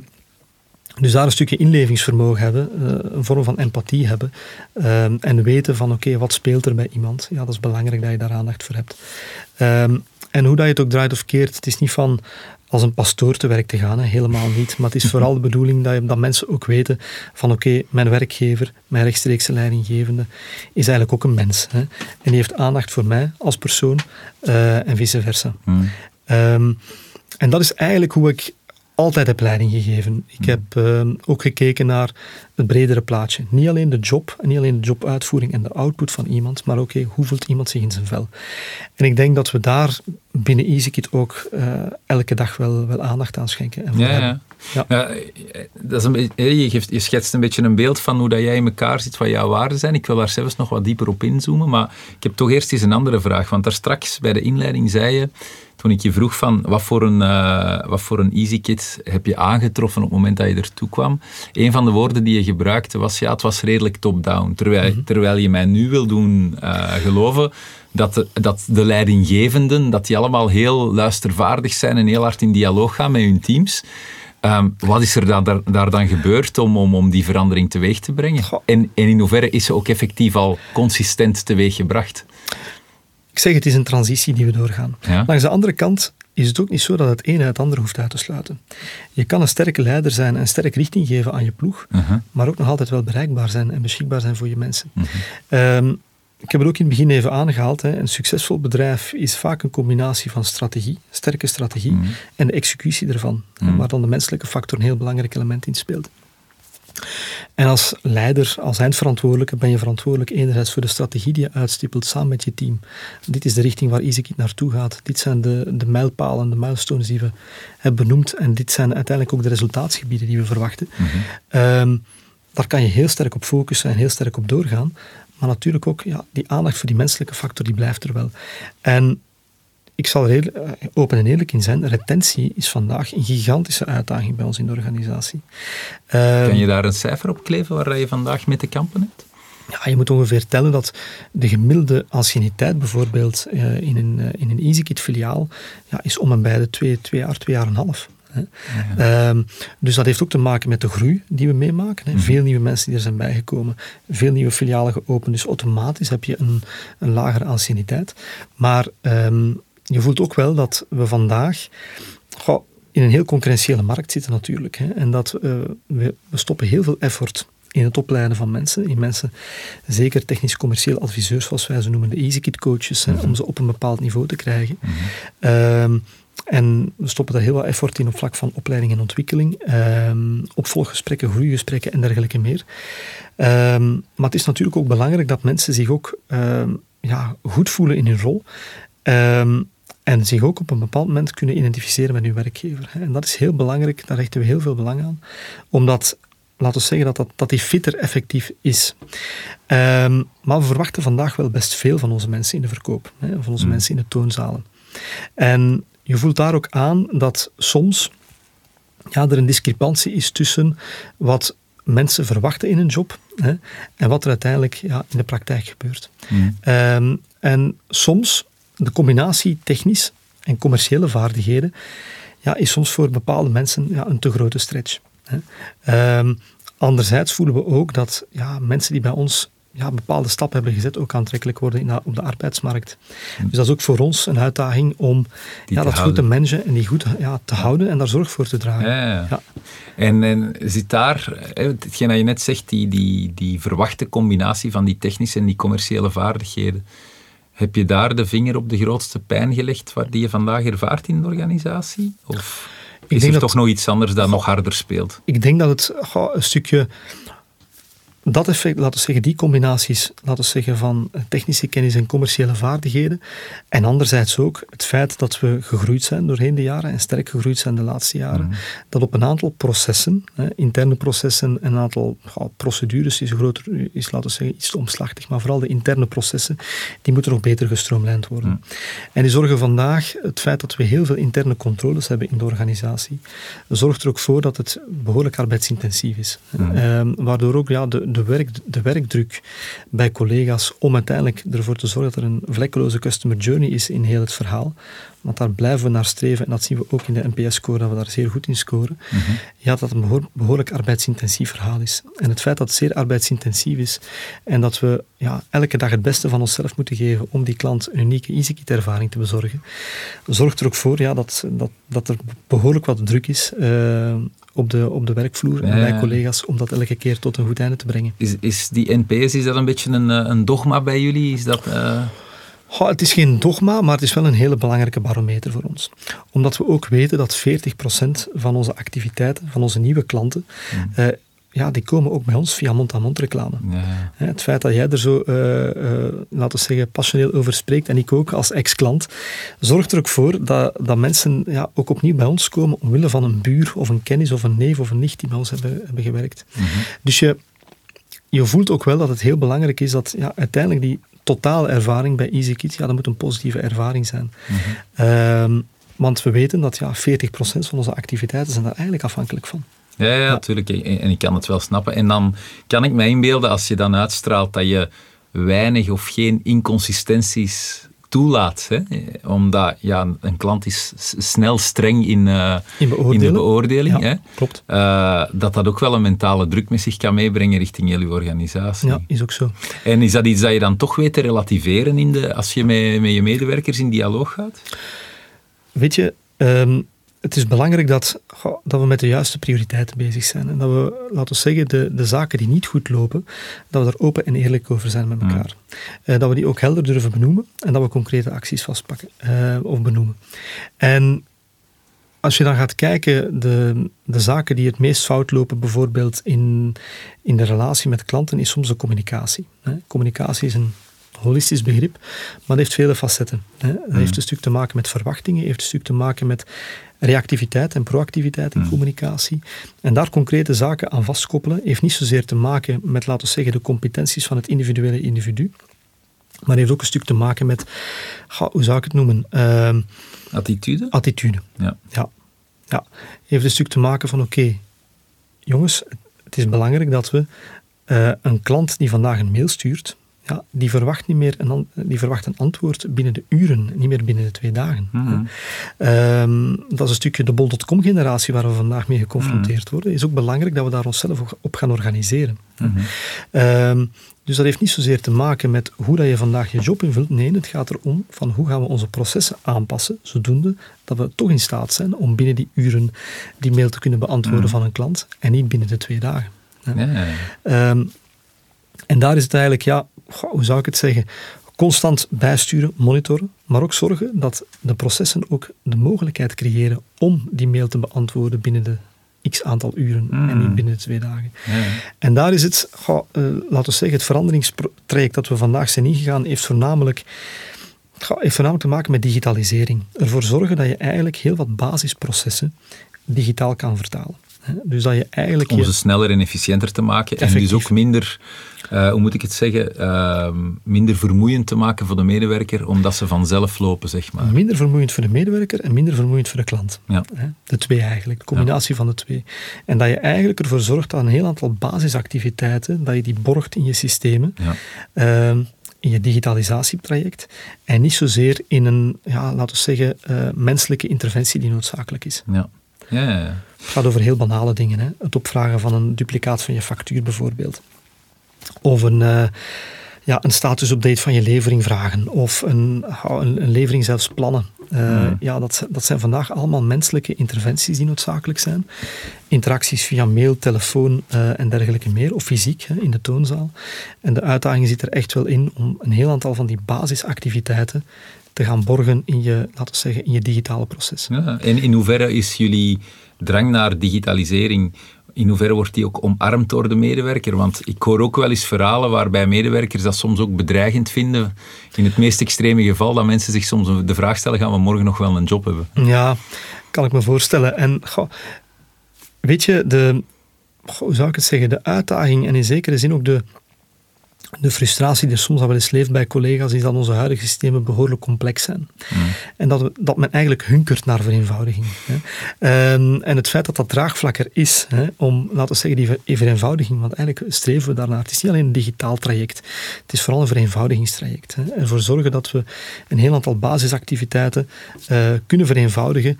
Dus daar een stukje inlevingsvermogen hebben, eh, een vorm van empathie hebben en weten van oké, wat speelt er bij iemand? Ja, dat is belangrijk dat je daar aandacht voor hebt. En hoe dat je het ook draait of keert, het is niet van als een pastoor te werk te gaan, hè, helemaal niet. Maar het is vooral de bedoeling dat, je, dat mensen ook weten van oké, mijn werkgever, mijn rechtstreekse leidinggevende, is eigenlijk ook een mens. Hè, en die heeft aandacht voor mij als persoon uh, en vice versa. Hmm. Ehm, en dat is eigenlijk hoe ik altijd heb leiding gegeven. Ik hmm. heb ehm, ook gekeken naar het bredere plaatje. Niet alleen de job, niet alleen de jobuitvoering en de output van iemand, maar ook hoe voelt iemand zich in zijn vel. En ik denk dat we daar binnen EasyKit ook uh, elke dag wel, wel aandacht aan schenken. En ja, ja. Ja. ja. dat is een beetje, je, geeft, je schetst een beetje een beeld van hoe dat jij in elkaar zit, wat jouw waarden zijn. Ik wil daar zelfs nog wat dieper op inzoomen, maar ik heb toch eerst eens een andere vraag. Want daar straks bij de inleiding zei je, toen ik je vroeg van wat voor een, uh, wat voor een EasyKit heb je aangetroffen op het moment dat je ertoe kwam. Een van de woorden die je gebruikte was, ja, het was redelijk top-down. Terwijl, mhm. terwijl je mij nu wil doen uh, geloven dat de, dat de leidinggevenden, dat die allemaal heel luistervaardig zijn en heel hard in dialoog gaan met hun teams. Um, wat is er dan, daar, daar, dan gebeurd om, om, om die verandering teweeg te brengen? En, en in hoeverre is ze ook effectief al consistent teweeg gebracht? Ik zeg, het is een transitie die we doorgaan. Langs de andere kant is het ook niet zo dat het een het ander hoeft uit te sluiten. Je kan een sterke leider zijn en een sterke richting geven aan je ploeg, uh-huh. maar ook nog altijd wel bereikbaar zijn en beschikbaar zijn voor je mensen. Uh-huh. Um, ik heb het ook in het begin even aangehaald. Hè. Een succesvol bedrijf is vaak een combinatie van strategie, sterke strategie, uh-huh. en de executie ervan, waar dan de menselijke factor een heel belangrijk element in speelt. En als leider, als eindverantwoordelijke, ben je verantwoordelijk enerzijds voor de strategie die je uitstippelt samen met je team. Dit is de richting waar EasyKit naartoe gaat. Dit zijn de, de mijlpalen, de milestones die we hebben benoemd. En dit zijn uiteindelijk ook de resultaatsgebieden die we verwachten. Mhm. Ehm, daar kan je heel sterk op focussen en heel sterk op doorgaan. Maar natuurlijk ook, ja, die aandacht voor die menselijke factor, die blijft er wel. En ik zal er heel eh, open en eerlijk in zijn, retentie is vandaag een gigantische uitdaging bij ons in de organisatie. Kan je ehm, daar een cijfer op kleven waar je vandaag mee te kampen hebt? Ja, je moet ongeveer tellen dat de gemiddelde anciëniteit bijvoorbeeld uh, in een, uh, in een EasyKit filiaal ja, is om en bij de twee, twee jaar, twee jaar en een half. Ehm, dus dat heeft ook te maken met de groei die we meemaken. Hè. Mhm. Veel nieuwe mensen die er zijn bijgekomen, veel nieuwe filialen geopend. Dus automatisch heb je een, een lagere anciëniteit. Maar um, je voelt ook wel dat we vandaag in een heel concurrentiële markt zitten natuurlijk. Hè, en dat uh, we, we stoppen heel veel effort in het opleiden van mensen. In mensen, zeker technisch-commercieel adviseurs, zoals wij ze noemen, de EasyKit coaches, hè, om ze op een bepaald niveau te krijgen. Mhm. Ehm, en we stoppen daar heel wat effort in op vlak van opleiding en ontwikkeling, um, opvolggesprekken, groeigesprekken en dergelijke meer. Um, maar het is natuurlijk ook belangrijk dat mensen zich ook ja, goed voelen in hun rol. En zich ook op een bepaald moment kunnen identificeren met hun werkgever. En dat is heel belangrijk, daar hechten we heel veel belang aan. Omdat, laten we zeggen, dat, dat, dat die fitter effectief is. Um, maar we verwachten vandaag wel best veel van onze mensen in de verkoop. Hè, van onze mm. mensen in de toonzalen. En je voelt daar ook aan dat soms ja, er een discrepantie is tussen wat mensen verwachten in een job hè, en wat er uiteindelijk ja, in de praktijk gebeurt. Mm. Um, en soms de combinatie technisch en commerciële vaardigheden ja, is soms voor bepaalde mensen ja, een te grote stretch. Hè. Um, anderzijds voelen we ook dat ja, mensen die bij ons ja, bepaalde stappen hebben gezet, ook aantrekkelijk worden in, op de arbeidsmarkt. Dus dat is ook voor ons een uitdaging om ja, dat goed te managen en die goed ja, te houden en daar zorg voor te dragen. Ja, ja. En, en zit daar, hetgeen dat je net zegt, die, die, die verwachte combinatie van die technische en die commerciële vaardigheden, heb je daar de vinger op de grootste pijn gelegd waar die je vandaag ervaart in de organisatie? Of is er toch nog iets anders dat nog harder speelt? Ik denk dat het een stukje dat effect, laten we zeggen, die combinaties, laten we zeggen, van technische kennis en commerciële vaardigheden. En anderzijds ook het feit dat we gegroeid zijn doorheen de jaren en sterk gegroeid zijn de laatste jaren. Mhm. Dat op een aantal processen, hè, interne processen en een aantal procedures is, groter, is, laten we zeggen, iets te omslachtig. Maar vooral de interne processen, die moeten nog beter gestroomlijnd worden. Mhm. En die zorgen vandaag, het feit dat we heel veel interne controles hebben in de organisatie, zorgt er ook voor dat het behoorlijk arbeidsintensief is. Mhm. Ehm, waardoor ook ja, de de, werk, de werkdruk bij collega's om uiteindelijk ervoor te zorgen dat er een vlekkeloze customer journey is in heel het verhaal, want daar blijven we naar streven, en dat zien we ook in de NPS-score, dat we daar zeer goed in scoren, Mhm. ja, dat het een behoor- behoorlijk arbeidsintensief verhaal is. En het feit dat het zeer arbeidsintensief is en dat we ja, elke dag het beste van onszelf moeten geven om die klant een unieke EasyKit-ervaring te bezorgen, zorgt er ook voor ja, dat, dat, dat er behoorlijk wat druk is eh, op, de, op de werkvloer en bij collega's om dat elke keer tot een goed einde te brengen. Is, is die NPS, is dat een beetje een, eh, een dogma bij jullie? Is dat... eh, Goh, het is geen dogma, maar het is wel een hele belangrijke barometer voor ons. Omdat we ook weten dat 40% van onze activiteiten, van onze nieuwe klanten, eh, ja, die komen ook bij ons via mond-aan-mond reclame. ja. Hè, Het feit dat jij er zo, eh, eh, laten we zeggen, passioneel over spreekt, en ik ook als ex-klant, zorgt er ook voor dat, dat mensen ja, ook opnieuw bij ons komen omwille van een buur of een kennis of een neef of een nicht die bij ons hebben, hebben gewerkt. Dus je, je voelt ook wel dat het heel belangrijk is dat ja, uiteindelijk die totale ervaring bij EasyKit, ja, dat moet een positieve ervaring zijn. Ehm, want we weten dat ja, 40% van onze activiteiten zijn daar eigenlijk afhankelijk van. Ja, ja, natuurlijk. En en ik kan het wel snappen. En dan kan ik me inbeelden, als je dan uitstraalt, dat je weinig of geen inconsistenties toelaat. Hè? Omdat ja, een klant is snel streng in, eh, In de beoordeling. Ja, hè? klopt. Eh, dat dat ook wel een mentale druk met zich kan meebrengen richting jullie organisatie. Ja, is ook zo. En is dat iets dat je dan toch weet te relativeren in de, als je met, met je medewerkers in dialoog gaat? Weet je, ehm, het is belangrijk dat, goh, dat we met de juiste prioriteiten bezig zijn. En dat we, laten we zeggen, de, de zaken die niet goed lopen, dat we daar open en eerlijk over zijn met elkaar. Eh, dat we die ook helder durven benoemen en dat we concrete acties vastpakken eh, of benoemen. En als je dan gaat kijken, de, de zaken die het meest fout lopen, bijvoorbeeld in, in de relatie met klanten, is soms de communicatie. Hè. Communicatie is een holistisch begrip, maar dat heeft vele facetten. Hè. Dat heeft een stuk te maken met verwachtingen, heeft een stuk te maken met reactiviteit en proactiviteit in communicatie. En daar concrete zaken aan vastkoppelen, heeft niet zozeer te maken met, laten we zeggen, de competenties van het individuele individu, maar heeft ook een stuk te maken met, ga, hoe zou ik het noemen, Ehm, Attitude? attitude. Ja. Ja. ja. Heeft een stuk te maken van, oké, jongens, het is belangrijk dat we eh, een klant die vandaag een mail stuurt, ja, die, verwacht niet meer een, die verwacht een antwoord binnen de uren, niet meer binnen de twee dagen. Mhm. Ehm, dat is een stukje de bol.com-generatie waar we vandaag mee geconfronteerd worden. Het is ook belangrijk dat we daar onszelf op gaan organiseren. Mhm. Ehm, dus dat heeft niet zozeer te maken met hoe dat je vandaag je job invult. Nee, het gaat erom van hoe gaan we onze processen aanpassen, zodoende dat we toch in staat zijn om binnen die uren die mail te kunnen beantwoorden van een klant en niet binnen de twee dagen. Ja. Ehm, en daar is het eigenlijk, ja, goh, hoe zou ik het zeggen, constant bijsturen, monitoren, maar ook zorgen dat de processen ook de mogelijkheid creëren om die mail te beantwoorden binnen de x aantal uren en niet binnen de twee dagen. Ja. En daar is het, goh, eh, laten we zeggen, het veranderingstraject dat we vandaag zijn ingegaan, heeft voornamelijk, goh, heeft voornamelijk te maken met digitalisering. Ervoor zorgen dat je eigenlijk heel wat basisprocessen digitaal kan vertalen. Dus dat je eigenlijk... Om je- ze sneller en efficiënter te maken. En dus ook minder, eh, hoe moet ik het zeggen, ehm, minder vermoeiend te maken voor de medewerker, omdat ze vanzelf lopen, zeg maar. Minder vermoeiend voor de medewerker en minder vermoeiend voor de klant. Ja. De twee eigenlijk, de combinatie van de twee. En dat je eigenlijk ervoor zorgt dat een heel aantal basisactiviteiten, dat je die borgt in je systemen, Ja. ehm, in je digitalisatietraject, en niet zozeer in een, ja, laten we zeggen, eh, menselijke interventie die noodzakelijk is. Ja, ja, ja. Het gaat over heel banale dingen. Hè? Het opvragen van een duplicaat van je factuur bijvoorbeeld. Of een, eh, ja, een statusupdate van je levering vragen. Of een, een, een levering zelfs plannen. Eh, Hmm. Ja, dat, dat zijn vandaag allemaal menselijke interventies die noodzakelijk zijn. Interacties via mail, telefoon eh, en dergelijke meer. Of fysiek hè, in de toonzaal. En de uitdaging zit er echt wel in om een heel aantal van die basisactiviteiten te gaan borgen in je, laten we zeggen, in je digitale proces. Ja, en in hoeverre is jullie drang naar digitalisering, in hoeverre wordt die ook omarmd door de medewerker? Want ik hoor ook wel eens verhalen waarbij medewerkers dat soms ook bedreigend vinden. In het meest extreme geval dat mensen zich soms de vraag stellen, gaan we morgen nog wel een job hebben? Ja, kan ik me voorstellen. En weet je, de, hoe zou ik het zeggen, de uitdaging en in zekere zin ook de, de frustratie die er soms al wel eens leeft bij collega's, is dat onze huidige systemen behoorlijk complex zijn. Mm. En dat, we, dat men eigenlijk hunkert naar vereenvoudiging. Hè. En, en het feit dat dat draagvlak er is, hè, om, laten we zeggen, die vereenvoudiging, want eigenlijk streven we daarnaar. Het is niet alleen een digitaal traject, het is vooral een vereenvoudigingstraject. Hè. Ervoor zorgen dat we een heel aantal basisactiviteiten uh, kunnen vereenvoudigen,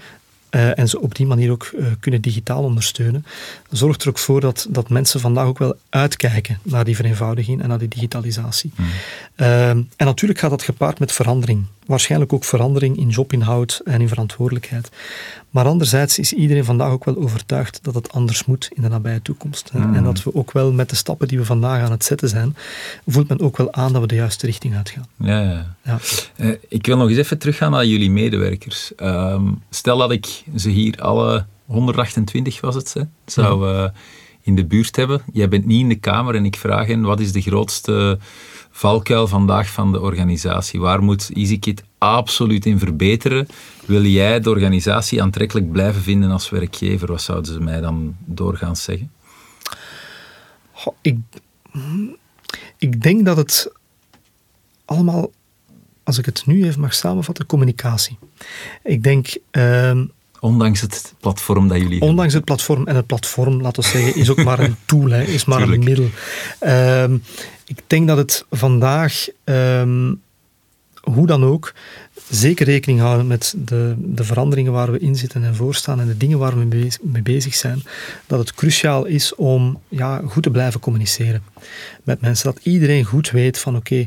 uh, en ze op die manier ook uh, kunnen digitaal ondersteunen, zorgt er ook voor dat, dat mensen vandaag ook wel uitkijken naar die vereenvoudiging en naar die digitalisatie. Mm. Uh, en natuurlijk gaat dat gepaard met verandering. Waarschijnlijk ook verandering in jobinhoud en in verantwoordelijkheid. Maar anderzijds is iedereen vandaag ook wel overtuigd dat het anders moet in de nabije toekomst. Mm. En dat we ook wel met de stappen die we vandaag aan het zetten zijn, voelt men ook wel aan dat we de juiste richting uitgaan. Ja, ja. ja. Uh, ik wil nog eens even teruggaan naar jullie medewerkers. Um, stel dat ik ze hier alle 128 was het, hè, zou uh, in de buurt hebben. Jij bent niet in de kamer en ik vraag hen wat is de grootste valkuil vandaag van de organisatie? Waar moet EasyKit absoluut in verbeteren? Wil jij de organisatie aantrekkelijk blijven vinden als werkgever? Wat zouden ze mij dan doorgaans zeggen? Goh, ik, ik denk dat het allemaal, als ik het nu even mag samenvatten, communicatie. Ik denk... Uh, Ondanks het platform dat jullie Ondanks het platform. En het platform, laten we zeggen, is ook maar een tool, hè, is maar Tuurlijk. een middel. Um, ik denk dat het vandaag, um, hoe dan ook, zeker rekening houden met de, de veranderingen waar we in zitten en voor staan en de dingen waar we mee, bezig zijn, dat het cruciaal is om ja, goed te blijven communiceren met mensen. Dat iedereen goed weet van oké,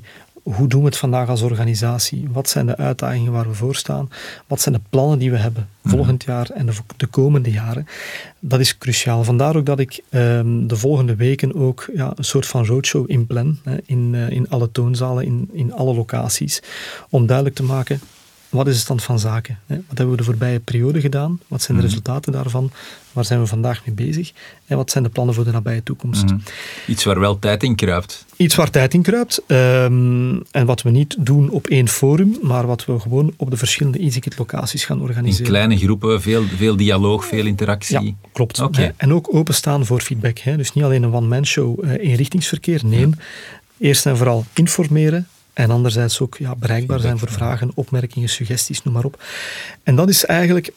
hoe doen we het vandaag als organisatie? Wat zijn de uitdagingen waar we voor staan? Wat zijn de plannen die we hebben volgend jaar en de, de komende jaren? Dat is cruciaal. Vandaar ook dat ik um, de volgende weken ook ja, een soort van roadshow inplan hè, in, uh, in alle toonzalen, in, in alle locaties, om duidelijk te maken wat is de stand van zaken? Hè? Wat hebben we de voorbije periode gedaan? Wat zijn de Mhm. resultaten daarvan? Waar zijn we vandaag mee bezig? En wat zijn de plannen voor de nabije toekomst? Mhm. Iets waar wel tijd in kruipt. Iets waar tijd in kruipt. Um, en wat we niet doen op één forum, maar wat we gewoon op de verschillende EasyKit locaties gaan In organiseren. kleine groepen, veel, veel dialoog, veel interactie. Ja, klopt. Hè. En ook openstaan voor feedback. Hè. Dus niet alleen een one-man show uh, eenrichtingsverkeer. Nee, eerst en vooral informeren. En anderzijds ook ja, bereikbaar zijn voor vragen, opmerkingen, suggesties, noem maar op. En dat is eigenlijk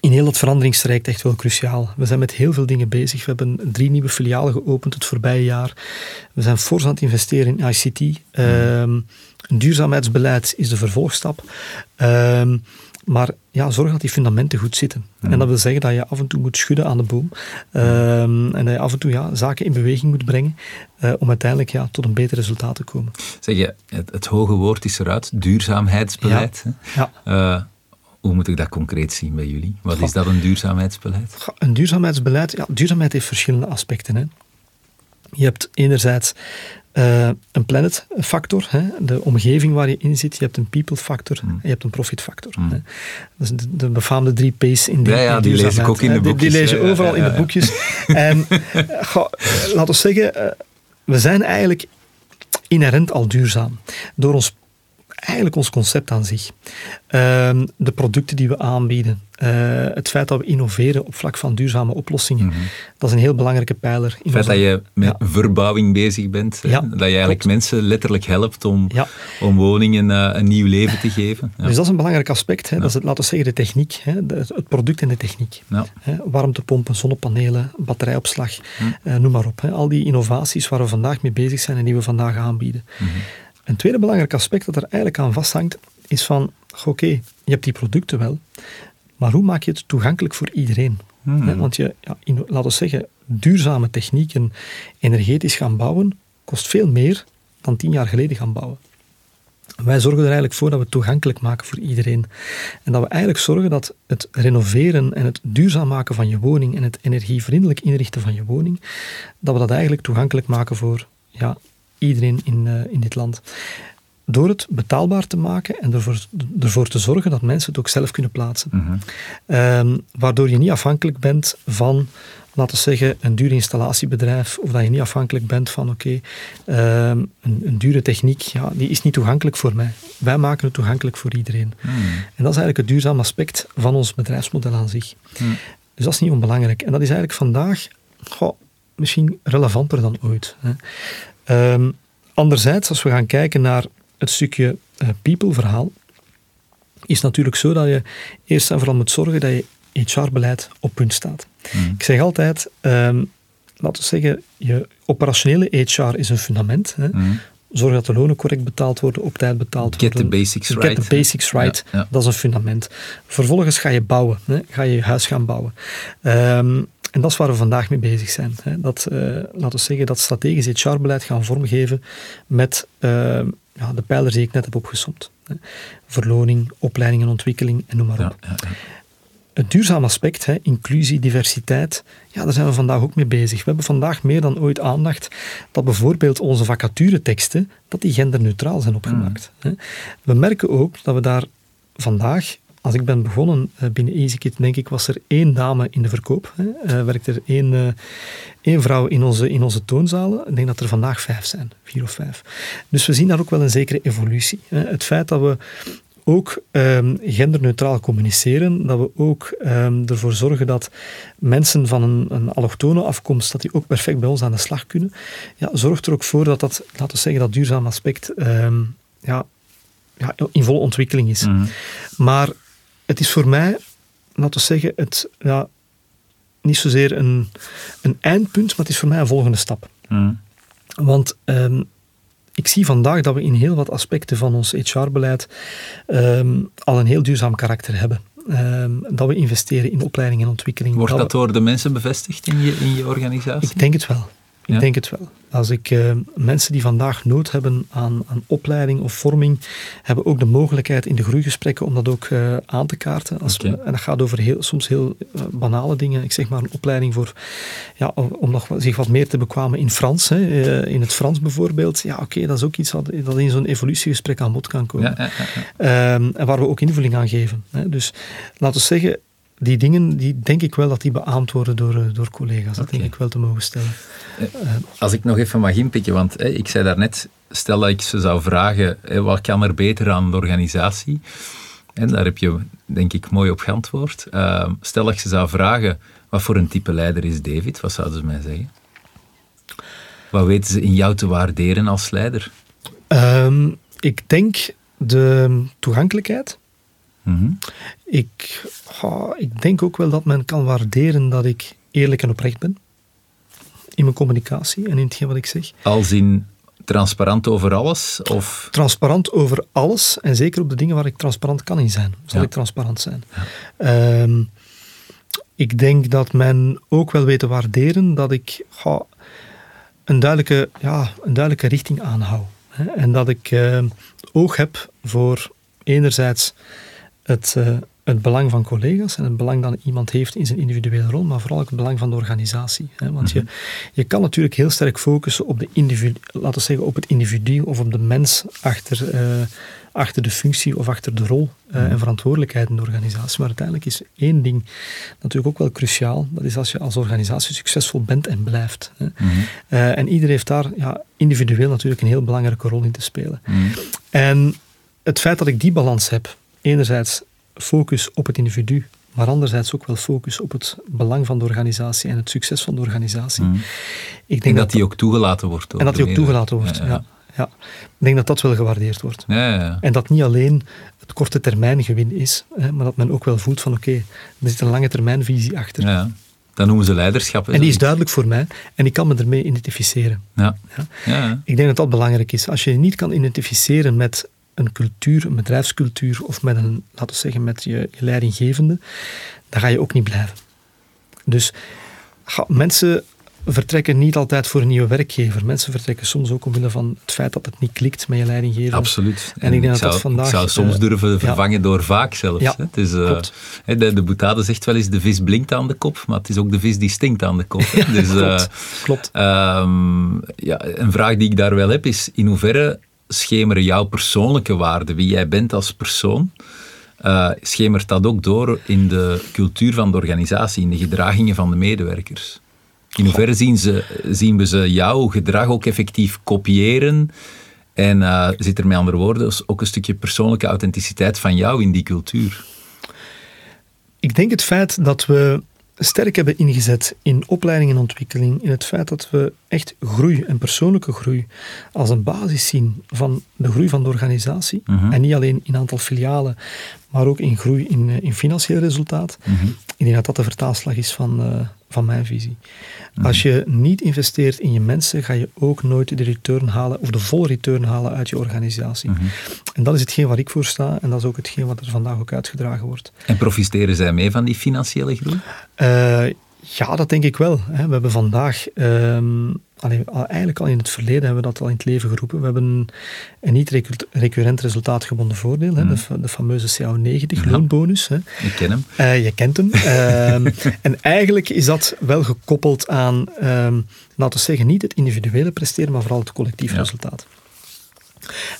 in heel het veranderingstraject echt wel cruciaal. We zijn met heel veel dingen bezig. We hebben drie nieuwe filialen geopend het voorbije jaar. We zijn fors aan het investeren in ICT. Um, een duurzaamheidsbeleid is de vervolgstap. Um, maar ja, zorg dat die fundamenten goed zitten. Mm. En dat wil zeggen dat je af en toe moet schudden aan de boom. Um, en dat je af en toe ja, zaken in beweging moet brengen uh, om uiteindelijk ja, tot een beter resultaat te komen. Zeg je, het, het hoge woord is eruit, duurzaamheidsbeleid. Ja. ja. Uh, hoe moet ik dat concreet zien bij jullie? Wat is dat, een duurzaamheidsbeleid? Een duurzaamheidsbeleid, ja, duurzaamheid heeft verschillende aspecten. Hè. Je hebt enerzijds uh, een planet factor, hè, de omgeving waar je in zit. Je hebt een people factor Mm. en je hebt een profit factor. Hè. Dat is de, de befaamde drie P's in die Ja, ja die lees ik ook in de hè. boekjes. Die, die lees je ja, overal ja, ja, in de boekjes. en laten we zeggen, we zijn eigenlijk inherent al duurzaam. Door ons eigenlijk ons concept aan zich. Uh, de producten die we aanbieden. Uh, het feit dat we innoveren op vlak van duurzame oplossingen. Mm -hmm. Dat is een heel belangrijke pijler. Het feit onze... dat je met ja. verbouwing bezig bent. Ja, dat je eigenlijk klopt. mensen letterlijk helpt om, ja. om woningen uh, een nieuw leven te geven. Dus dat is een belangrijk aspect. Hè. Dat is het, laten we zeggen, de techniek. Hè. De, het product en de techniek. Hè. Warmtepompen, zonnepanelen, batterijopslag, hm. noem maar op. Hè. Al die innovaties waar we vandaag mee bezig zijn en die we vandaag aanbieden. Hm. Een tweede belangrijk aspect dat er eigenlijk aan vasthangt, is van, oké, okay, je hebt die producten wel, maar hoe maak je het toegankelijk voor iedereen? Hmm. Want je, ja, in, laten we zeggen, duurzame technieken energetisch gaan bouwen, kost veel meer dan tien jaar geleden gaan bouwen. Wij zorgen er eigenlijk voor dat we het toegankelijk maken voor iedereen. En dat we eigenlijk zorgen dat het renoveren en het duurzaam maken van je woning en het energievriendelijk inrichten van je woning, dat we dat eigenlijk toegankelijk maken voor ja, iedereen in, uh, in dit land. Door het betaalbaar te maken en ervoor, ervoor te zorgen dat mensen het ook zelf kunnen plaatsen. -hmm. um, waardoor je niet afhankelijk bent van, laten we zeggen, een duur installatiebedrijf. Of dat je niet afhankelijk bent van, oké, okay, um, een, een, dure techniek, ja, die is niet toegankelijk voor mij. Wij maken het toegankelijk voor iedereen. Mm. En dat is eigenlijk het duurzaam aspect van ons bedrijfsmodel aan zich. Mm. Dus dat is niet onbelangrijk. En dat is eigenlijk vandaag goh, misschien relevanter dan ooit. Hè. Um, anderzijds, als we gaan kijken naar het stukje uh, people-verhaal, is het natuurlijk zo dat je eerst en vooral moet zorgen dat je HR-beleid op punt staat. Hmm. Ik zeg altijd, um, laten we zeggen, je operationele HR is een fundament. Hè. Hmm. Zorg dat de lonen correct betaald worden, op tijd betaald Get worden. The basics Get right. the basics right. Dat is een fundament. Vervolgens ga je bouwen. Hè. Ga je je huis gaan bouwen. Um, en dat is waar we vandaag mee bezig zijn. Hè. Dat, uh, laten we zeggen, dat strategisch HR-beleid gaan vormgeven met uh, ja, de pijlers die ik net heb opgesomd. Hè. Verloning, opleiding en ontwikkeling en noem maar op. Ja, ja, het duurzaam aspect, hè, inclusie, diversiteit, ja, daar zijn we vandaag ook mee bezig. We hebben vandaag meer dan ooit aandacht dat bijvoorbeeld onze vacatureteksten, dat die genderneutraal zijn opgemaakt. Mm. We merken ook dat we daar vandaag als ik ben begonnen uh, binnen EasyKit, denk ik, was er één dame in de verkoop. Hè. Uh, werkte er één, uh, één vrouw in onze, in onze toonzalen. Ik denk dat er vandaag vijf zijn, vier of vijf. Dus we zien daar ook wel een zekere evolutie. Hè. Het feit dat we ook um, genderneutraal communiceren, dat we ook um, ervoor zorgen dat mensen van een, een allochtone afkomst, dat die ook perfect bij ons aan de slag kunnen, ja, zorgt er ook voor dat dat, laten we zeggen, dat duurzaam aspect um, ja, ja, in volle ontwikkeling is. Mm. Maar het is voor mij, laten we zeggen, het, ja, niet zozeer een, een eindpunt, maar het is voor mij een volgende stap. Mm. Want um, ik zie vandaag dat we in heel wat aspecten van ons HR-beleid um, al een heel duurzaam karakter hebben. Um, dat we investeren in opleiding en ontwikkeling. Wordt dat, dat door de mensen bevestigd in je, in je organisatie? Ik denk het wel. Ik ja? denk het wel. Als ik uh, mensen die vandaag nood hebben aan, aan, opleiding of vorming, hebben ook de mogelijkheid in de groeigesprekken om dat ook uh, aan te kaarten. Als okay. we, en dat gaat over heel, soms heel uh, banale dingen. Ik zeg maar een opleiding voor, ja, om nog zich wat meer te bekwamen in Frans. Hè, in het Frans bijvoorbeeld. Ja, oké, okay, dat is ook iets wat, dat in zo'n evolutiegesprek aan bod kan komen. Ja, ja, um, en waar we ook invulling aan geven. Hè. Dus laten we zeggen, die dingen, die denk ik wel dat die beaamd worden door, door collega's. Dat okay. denk ik wel te mogen stellen. Als ik nog even mag inpikken, want ik zei daarnet, stel dat ik ze zou vragen, hè, wat kan er beter aan de organisatie? En daar heb je, denk ik, mooi op geantwoord. Uh, stel dat ik ze zou vragen, wat voor een type leider is David? Wat zouden ze mij zeggen? Wat weten ze in jou te waarderen als leider? Um, ik denk de toegankelijkheid. Mm -hmm. ik, oh, ik denk ook wel dat men kan waarderen dat ik eerlijk en oprecht ben. In mijn communicatie en in hetgeen wat ik zeg. Als in transparant over alles? Of? Transparant over alles en zeker op de dingen waar ik transparant kan in zijn. Zal ja. ik transparant zijn. Ja. Um, ik denk dat men ook wel weet te waarderen dat ik oh, een, duidelijke, ja, een duidelijke richting aanhoud. Hè? En dat ik uh, oog heb voor enerzijds het, uh, het belang van collega's en het belang dat iemand heeft in zijn individuele rol, maar vooral ook het belang van de organisatie. Hè? Want je, je kan natuurlijk heel sterk focussen op, de individu, laten we zeggen, op het individu of op de mens achter, uh, achter de functie of achter de rol uh, mm-hmm. en verantwoordelijkheid in de organisatie. Maar uiteindelijk is één ding natuurlijk ook wel cruciaal. Dat is als je als organisatie succesvol bent en blijft. Hè? Uh, en ieder heeft daar ja, individueel natuurlijk een heel belangrijke rol in te spelen. En het feit dat ik die balans heb, enerzijds focus op het individu, maar anderzijds ook wel focus op het belang van de organisatie en het succes van de organisatie. Mm. Ik denk en dat, dat die ook toegelaten wordt. En dat die ook toegelaten wordt, ja, ja. ja. Ik denk dat dat wel gewaardeerd wordt. Ja, en dat niet alleen het korte termijn gewin is, hè, maar dat men ook wel voelt van oké, okay, er zit een lange termijnvisie achter. Ja. Dat noemen ze leiderschap. En die is duidelijk voor mij en ik kan me ermee identificeren. Ja. Ja. ja. Ik denk dat dat belangrijk is. Als je je niet kan identificeren met een cultuur, een bedrijfscultuur of met een, laten we zeggen, met je, je leidinggevende, dan ga je ook niet blijven. Dus ga, mensen vertrekken niet altijd voor een nieuwe werkgever. Mensen vertrekken soms ook omwille van het feit dat het niet klikt met je leidinggever. Absoluut. En, en ik, denk ik, dat zou, dat vandaag, ik zou soms uh, durven vervangen ja. door vaak zelfs. Ja. Het is, uh, de, de boetade zegt wel eens, de vis blinkt aan de kop, maar het is ook de vis die stinkt aan de kop. Ja, dus, klopt. Uh, klopt. Um, ja, een vraag die ik daar wel heb is, in hoeverre schemeren jouw persoonlijke waarden, wie jij bent als persoon, uh, schemert dat ook door in de cultuur van de organisatie, in de gedragingen van de medewerkers? In hoeverre zien, ze, zien we ze jouw gedrag ook effectief kopiëren? En uh, zit er met andere woorden ook een stukje persoonlijke authenticiteit van jou in die cultuur? Ik denk het feit dat we sterk hebben ingezet in opleiding en ontwikkeling, in het feit dat we echt groei en persoonlijke groei als een basis zien van de groei van de organisatie. Mhm. En niet alleen in aantal filialen, maar ook in groei in, eh, in financieel resultaat. Mhm. Ik denk dat dat de vertaalslag is van, eh, van mijn visie. Mhm. Als je niet investeert in je mensen, ga je ook nooit de return halen, of de volle return halen uit je organisatie. Mhm. En dat is hetgeen waar ik voor sta, en dat is ook hetgeen wat er vandaag ook uitgedragen wordt. En profiteren zij mee van die financiële groei? Eh, ja, dat denk ik wel. Hè. We hebben vandaag, ehm, allee, al- eigenlijk al in het verleden hebben we dat al in het leven geroepen. We hebben een, een niet recu- recurrent resultaatgebonden voordeel, hè, de, fa- de fameuze CAO90 Ja. loonbonus. Hè. Ik ken hem. Eh, je kent hem. Ehm, en eigenlijk is dat wel gekoppeld aan, ehm, laten we zeggen, niet het individuele presteren, maar vooral het collectief Ja. resultaat.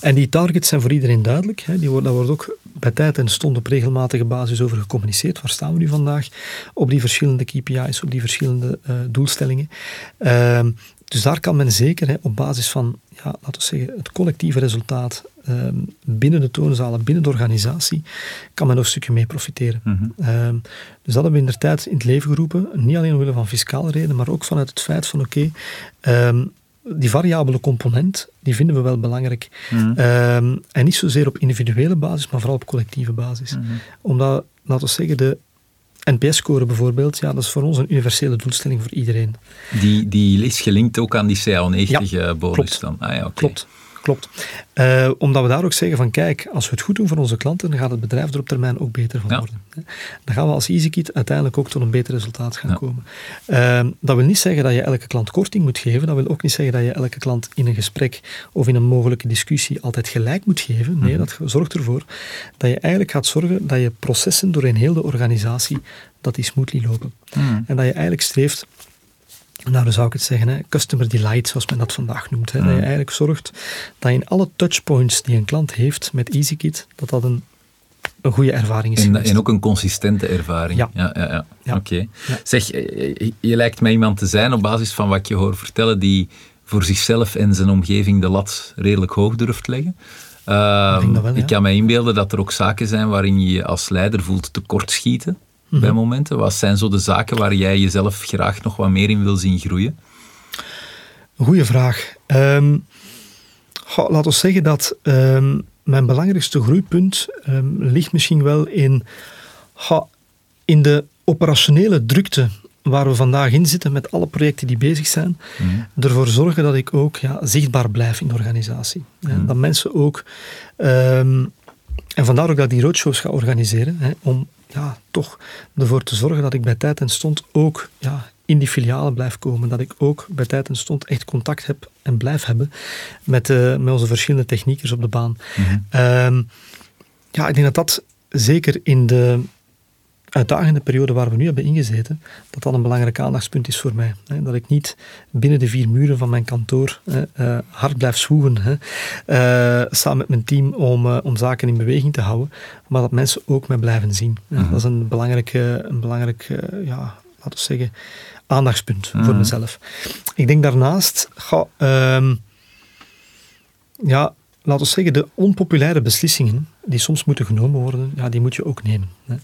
En die targets zijn voor iedereen duidelijk. Hè. Die worden, daar wordt ook bij tijd en stond op regelmatige basis over gecommuniceerd. Waar staan we nu vandaag op die verschillende KPI's, op die verschillende eh, doelstellingen? Ehm, dus daar kan men zeker hè, op basis van, ja, laten we zeggen, het collectieve resultaat ehm, binnen de toonzalen, binnen de organisatie, kan men nog een stukje mee profiteren. Mhm. Ehm, dus dat hebben we in de tijd in het leven geroepen, niet alleen omwille van fiscale redenen, maar ook vanuit het feit van oké, ehm, die variabele component, die vinden we wel belangrijk. Ehm, en niet zozeer op individuele basis, maar vooral op collectieve basis. Mhm. Omdat, laten we zeggen, de NPS-score bijvoorbeeld, ja, dat is voor ons een universele doelstelling voor iedereen. Die, die is gelinkt ook aan die CAO90-bonus klopt. dan? Ah, ja. Klopt. Klopt. Eh, omdat we daar ook zeggen van kijk, als we het goed doen voor onze klanten, dan gaat het bedrijf er op termijn ook beter van Ja. worden. Dan gaan we als EasyKit uiteindelijk ook tot een beter resultaat gaan Ja. komen. Eh, dat wil niet zeggen dat je elke klant korting moet geven. Dat wil ook niet zeggen dat je elke klant in een gesprek of in een mogelijke discussie altijd gelijk moet geven. Nee, Mhm. dat zorgt ervoor dat je eigenlijk gaat zorgen dat je processen doorheen heel de organisatie, dat die smoothly lopen. Mhm. En dat je eigenlijk streeft nou, dan zou ik het zeggen, hè, customer delight, zoals men dat vandaag noemt. Hè. Dat je Mm. eigenlijk zorgt dat in alle touchpoints die een klant heeft met EasyKit, dat dat een, een goede ervaring is En, en ook een consistente ervaring. Ja. ja, ja, ja. Ja. Oké. Zeg, eh, je, je lijkt mij iemand te zijn op basis van wat je hoort vertellen, die voor zichzelf en zijn omgeving de lat redelijk hoog durft leggen. Ehm, Ik wel, ik kan me inbeelden dat er ook zaken zijn waarin je je als leider voelt tekortschieten Mhm. bij momenten. Wat zijn zo de zaken waar jij jezelf graag nog wat meer in wil zien groeien? Goeie vraag. Goh, laat ons zeggen dat ehm, mijn belangrijkste groeipunt ehm, ligt misschien wel in, goh, in de operationele drukte waar we vandaag in zitten met alle projecten die bezig zijn. Mhm. Ervoor zorgen dat ik ook ja, zichtbaar blijf in de organisatie. Mhm. Dat mensen ook... en vandaar ook dat ik die roadshows ga organiseren, hè, om ja, toch ervoor te zorgen dat ik bij tijd en stond ook ja, in die filialen blijf komen. Dat ik ook bij tijd en stond echt contact heb en blijf hebben met, eh, met onze verschillende techniekers op de baan. Mhm. Ehm, ja, ik denk dat dat zeker in de uitdagende periode waar we nu hebben ingezeten, dat dat een belangrijk aandachtspunt is voor mij. Dat ik niet binnen de vier muren van mijn kantoor eh, hard blijf zwoegen, eh, samen met mijn team om, eh, om zaken in beweging te houden, maar dat mensen ook mij blijven zien. Mhm. Dat is een belangrijk, een belangrijk ja, laten we zeggen, aandachtspunt voor Mhm. mezelf. Ik denk daarnaast, ga, ehm, ja, laten we zeggen, de onpopulaire beslissingen die soms moeten genomen worden, ja, die moet je ook nemen. Hè.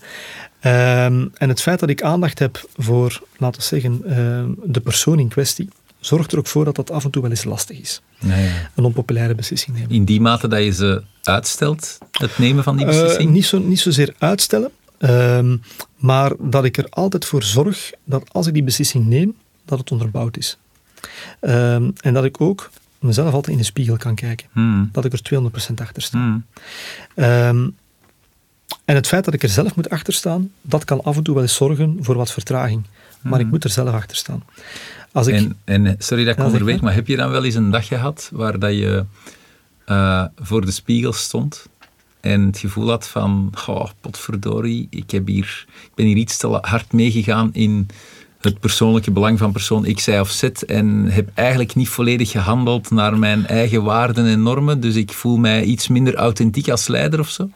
Ehm, en het feit dat ik aandacht heb voor, laten we zeggen, ehm, de persoon in kwestie, zorgt er ook voor dat dat af en toe wel eens lastig is. Ja, ja. Een onpopulaire beslissing nemen. In die mate dat je ze uitstelt, het nemen van die Eh, beslissing? niet, zo, niet zozeer uitstellen, ehm, maar dat ik er altijd voor zorg dat als ik die beslissing neem, dat het onderbouwd is. En dat ik ook mezelf altijd in de spiegel kan kijken. Hmm. Dat ik er 200% achter sta. Hmm. Ehm, en het feit dat ik er zelf moet achter staan, dat kan af en toe wel eens zorgen voor wat vertraging. Maar ik moet er zelf achter staan. Als ik, En, en sorry dat ik onderbreek, maar. maar heb je dan wel eens een dag gehad waar dat je eh, voor de spiegel stond en het gevoel had van, goh, potverdorie, ik, heb hier, ik ben hier iets te hard meegegaan in het persoonlijke belang van persoon X, Y of Z en heb eigenlijk niet volledig gehandeld naar mijn eigen waarden en normen, dus ik voel mij iets minder authentiek als leider of zo?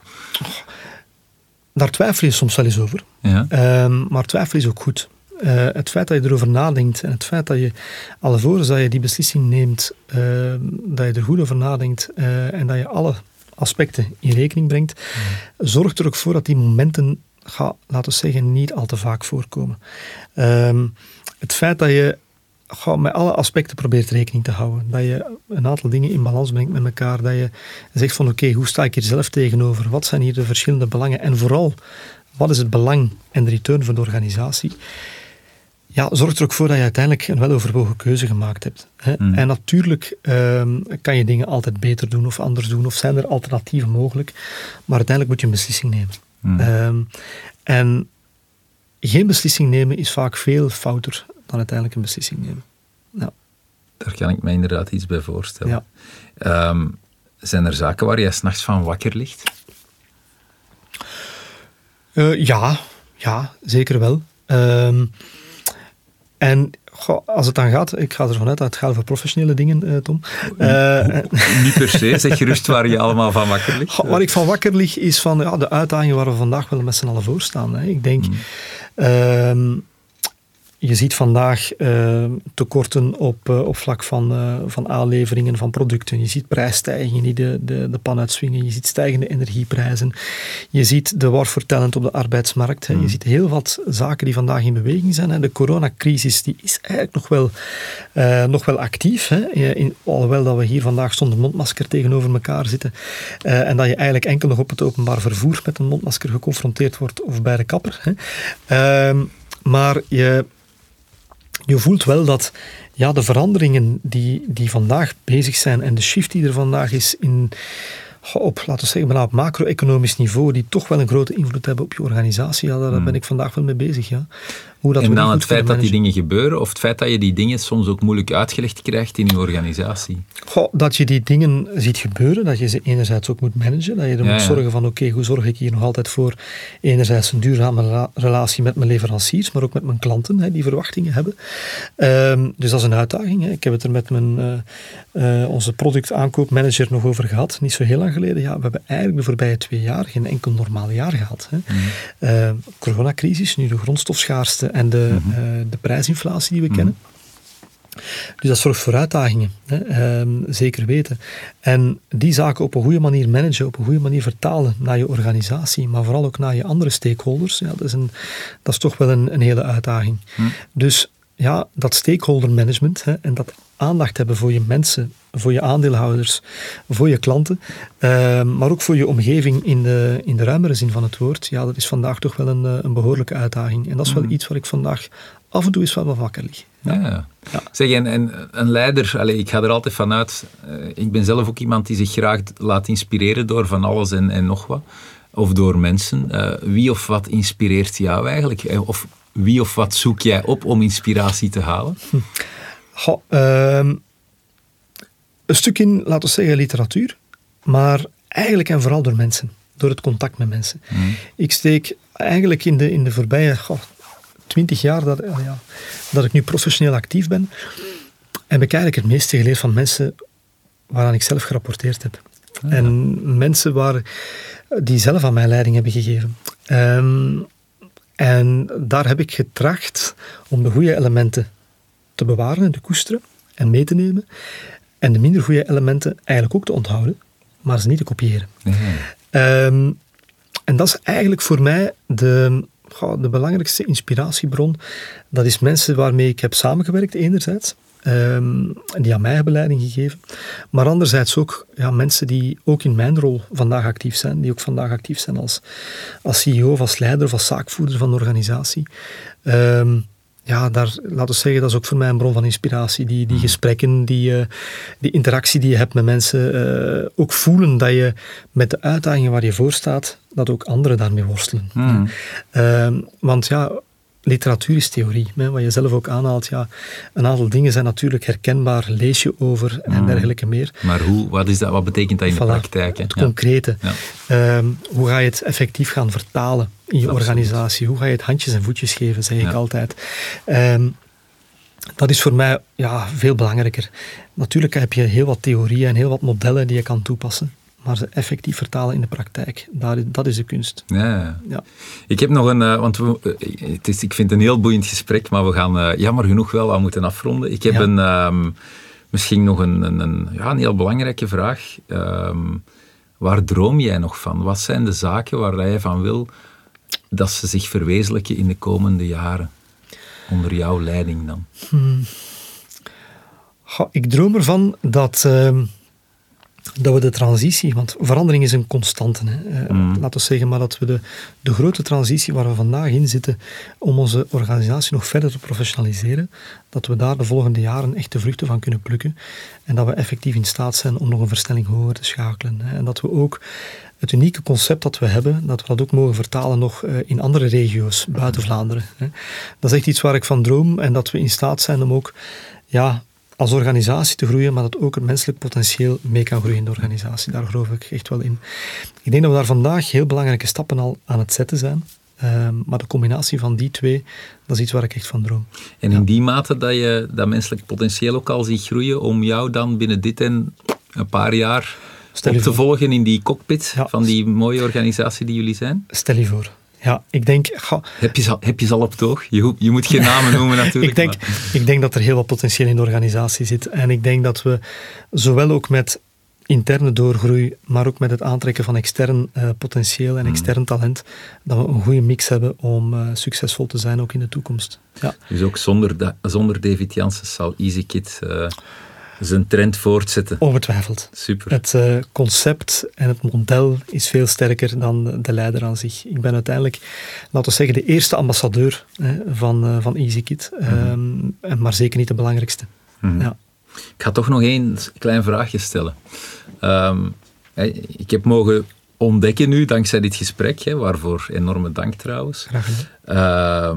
daar twijfel je soms wel eens over. Ja. Ehm, maar twijfel is ook goed. Eh, het feit dat je erover nadenkt en het feit dat je, alvorens dat je die beslissing neemt, ehm, dat je er goed over nadenkt eh, en dat je alle aspecten in rekening brengt, zorgt er ook voor dat die momenten gaat, laten we zeggen, niet al te vaak voorkomen. Ehm, het feit dat je ga met alle aspecten probeert rekening te houden. Dat je een aantal dingen in balans brengt met elkaar. Dat je zegt van oké, hoe sta ik hier zelf tegenover? Wat zijn hier de verschillende belangen? En vooral, wat is het belang en de return van de organisatie? Ja, zorg er ook voor dat je uiteindelijk een weloverwogen keuze gemaakt hebt. Hè? Hmm. En natuurlijk ehm, kan je dingen altijd beter doen of anders doen, of zijn er alternatieven mogelijk, maar uiteindelijk moet je een beslissing nemen. Hmm. Ehm, en geen beslissing nemen is vaak veel fouter dan uiteindelijk een beslissing nemen. Ja. Daar kan ik me inderdaad iets bij voorstellen. Ja. Ehm, zijn er zaken waar jij s'nachts van wakker ligt? Uh, ja, ja, zeker wel. Um, en als het dan gaat, ik ga ervan uit dat het gaat over professionele dingen, uh, Tom. Uh, Niet per se, zeg gerust waar je allemaal van wakker ligt. Waar ik van wakker lig is van ja, de uitdagingen waar we vandaag wel met z'n allen voor staan. Hè. Ik denk, mm. Je ziet vandaag uh, tekorten op, uh, op vlak van, uh, van aanleveringen van producten. Je ziet prijsstijgingen die de, de, de pan uitswingen. Je ziet stijgende energieprijzen. Je ziet de war voor talent op de arbeidsmarkt. Hè. Je mm. ziet heel wat zaken die vandaag in beweging zijn. Hè. De coronacrisis die is eigenlijk nog wel, nog wel actief. Hè. In, alhoewel dat we hier vandaag zonder mondmasker tegenover elkaar zitten. en dat je eigenlijk enkel nog op het openbaar vervoer met een mondmasker geconfronteerd wordt of bij de kapper. Hè. Ehm, maar je je voelt wel dat ja, de veranderingen die, die vandaag bezig zijn en de shift die er vandaag is in, op, laten we zeggen, op macro-economisch niveau, die toch wel een grote invloed hebben op je organisatie, ja, daar hmm. ben ik vandaag wel mee bezig. Ja dat en dan het feit dat die dingen gebeuren, of het feit dat je die dingen soms ook moeilijk uitgelegd krijgt in je organisatie? Goh, dat je die dingen ziet gebeuren, dat je ze enerzijds ook moet managen, dat je er moet zorgen van, oké, hoe zorg ik hier nog altijd voor enerzijds een duurzame relatie met mijn leveranciers, maar ook met mijn klanten, hè, die verwachtingen hebben. Ehm, dus dat is een uitdaging. Hè. Ik heb het er met mijn, uh, uh, onze productaankoopmanager nog over gehad, niet zo heel lang geleden. Ja, we hebben eigenlijk de voorbije twee jaar geen enkel normaal jaar gehad. Hè. Mm. Uh, coronacrisis, nu de grondstofschaarste en de, mhm. eh, de prijsinflatie die we kennen. Dus dat zorgt voor uitdagingen, hè, ehm, zeker weten. En die zaken op een goede manier managen, op een goede manier vertalen naar je organisatie, maar vooral ook naar je andere stakeholders, ja, dat, is een, dat is toch wel een, een hele uitdaging. Mhm. Dus ja, dat stakeholder management hè, en dat aandacht hebben voor je mensen, voor je aandeelhouders, voor je klanten, ehm, maar ook voor je omgeving in de, in de ruimere zin van het woord, ja, dat is vandaag toch wel een, eh, een behoorlijke uitdaging. En dat is wel mm. iets waar ik vandaag af en toe eens wel wakker lig. Ja. ja. Zeg, en, en, een leider, allez, ik ga er altijd vanuit, uh, ik ben zelf ook iemand die zich graag laat inspireren door van alles en, en nog wat. Of door mensen. Uh, wie of wat inspireert jou eigenlijk? Of wie of wat zoek jij op om inspiratie te halen? Hm. Ehm, een stuk in, laten we zeggen, literatuur, maar eigenlijk en vooral door mensen, door het contact met mensen. Hm. Ik steek eigenlijk in de, in de voorbije twintig jaar dat, ja, dat ik nu professioneel actief ben, heb ik eigenlijk het meeste geleerd van mensen waaraan ik zelf gerapporteerd heb. Ah, en mensen waar, die zelf aan mij leiding hebben gegeven. Um, en daar heb ik getracht om de goede elementen te bewaren en te koesteren en mee te nemen. En de minder goede elementen eigenlijk ook te onthouden, maar ze niet te kopiëren. Ehm, en dat is eigenlijk voor mij de, de belangrijkste inspiratiebron. Dat is mensen waarmee ik heb samengewerkt, enerzijds. Um, die aan mij hebben leiding gegeven. Maar anderzijds ook ja, mensen die ook in mijn rol vandaag actief zijn, die ook vandaag actief zijn als, als CEO als leider als zaakvoerder van de organisatie. Ehm, ja, daar, laten we zeggen, dat is ook voor mij een bron van inspiratie. Die, die hmm. gesprekken, die, uh, die interactie die je hebt met mensen, uh, ook voelen dat je met de uitdagingen waar je voor staat, dat ook anderen daarmee worstelen. Mm. want ja, literatuur is theorie. Hè, wat je zelf ook aanhaalt. Ja, een aantal dingen zijn natuurlijk herkenbaar, lees je over en mm. dergelijke meer. Maar hoe, wat, is dat, wat betekent dat in de praktijk? Het concrete. Ehm, hoe ga je het effectief gaan vertalen in je organisatie? Hoe ga je het handjes en voetjes geven, zeg ik altijd. Ehm, dat is voor mij ja, veel belangrijker. Natuurlijk heb je heel wat theorieën en heel wat modellen die je kan toepassen maar ze effectief vertalen in de praktijk. Daar, dat is de kunst. Ja. ja. Ik heb nog een, uh, want we, uh, het is, ik vind het een heel boeiend gesprek, maar we gaan uh, jammer genoeg wel aan moeten afronden. Ik heb een, um, misschien nog een, een, een, ja, een heel belangrijke vraag. Um, waar droom jij nog van? Wat zijn de zaken waar jij van wil dat ze zich verwezenlijken in de komende jaren? Onder jouw leiding dan? Hmm. ik droom ervan dat, ehm, dat we de transitie, want verandering is een constante. Hè. Uh, Laten we zeggen maar dat we de, de grote transitie waar we vandaag in zitten om onze organisatie nog verder te professionaliseren, dat we daar de volgende jaren echt de vruchten van kunnen plukken en dat we effectief in staat zijn om nog een versnelling hoger te schakelen. Hè. En dat we ook het unieke concept dat we hebben, dat we dat ook mogen vertalen nog eh, in andere regio's buiten Vlaanderen. Hè. Dat is echt iets waar ik van droom en dat we in staat zijn om ook ja, als organisatie te groeien, maar dat ook het menselijk potentieel mee kan groeien in de organisatie. Daar geloof ik echt wel in. Ik denk dat we daar vandaag heel belangrijke stappen al aan het zetten zijn. Ehm, maar de combinatie van die twee, dat is iets waar ik echt van droom. En in die mate dat je dat menselijk potentieel ook al ziet groeien, om jou dan binnen dit en een paar jaar op te volgen in die cockpit van die mooie organisatie die jullie zijn? Stel je voor. Ja, ik denk... Heb, je ze, heb je ze al op het oog? Je, je moet geen namen noemen natuurlijk. ik, denk, ik denk dat er heel wat potentieel in de organisatie zit. En ik denk dat we zowel ook met interne doorgroei, maar ook met het aantrekken van extern uh, potentieel en hmm. extern talent, dat we een goede mix hebben om uh, succesvol te zijn ook in de toekomst. Ja. Dus ook zonder, zonder David Janssen zal EasyKit... Uh zijn trend voortzetten. Ongetwijfeld. Super. Het uh, concept en het model is veel sterker dan de leider aan zich. Ik ben uiteindelijk, laten we zeggen, de eerste ambassadeur hè, van, uh, van EasyKit, mm -hmm. maar zeker niet de belangrijkste. Mm -hmm. ja. Ik ga toch nog één klein vraagje stellen. Um, ik heb mogen ontdekken nu, dankzij dit gesprek, hè, waarvoor enorme dank trouwens, uh,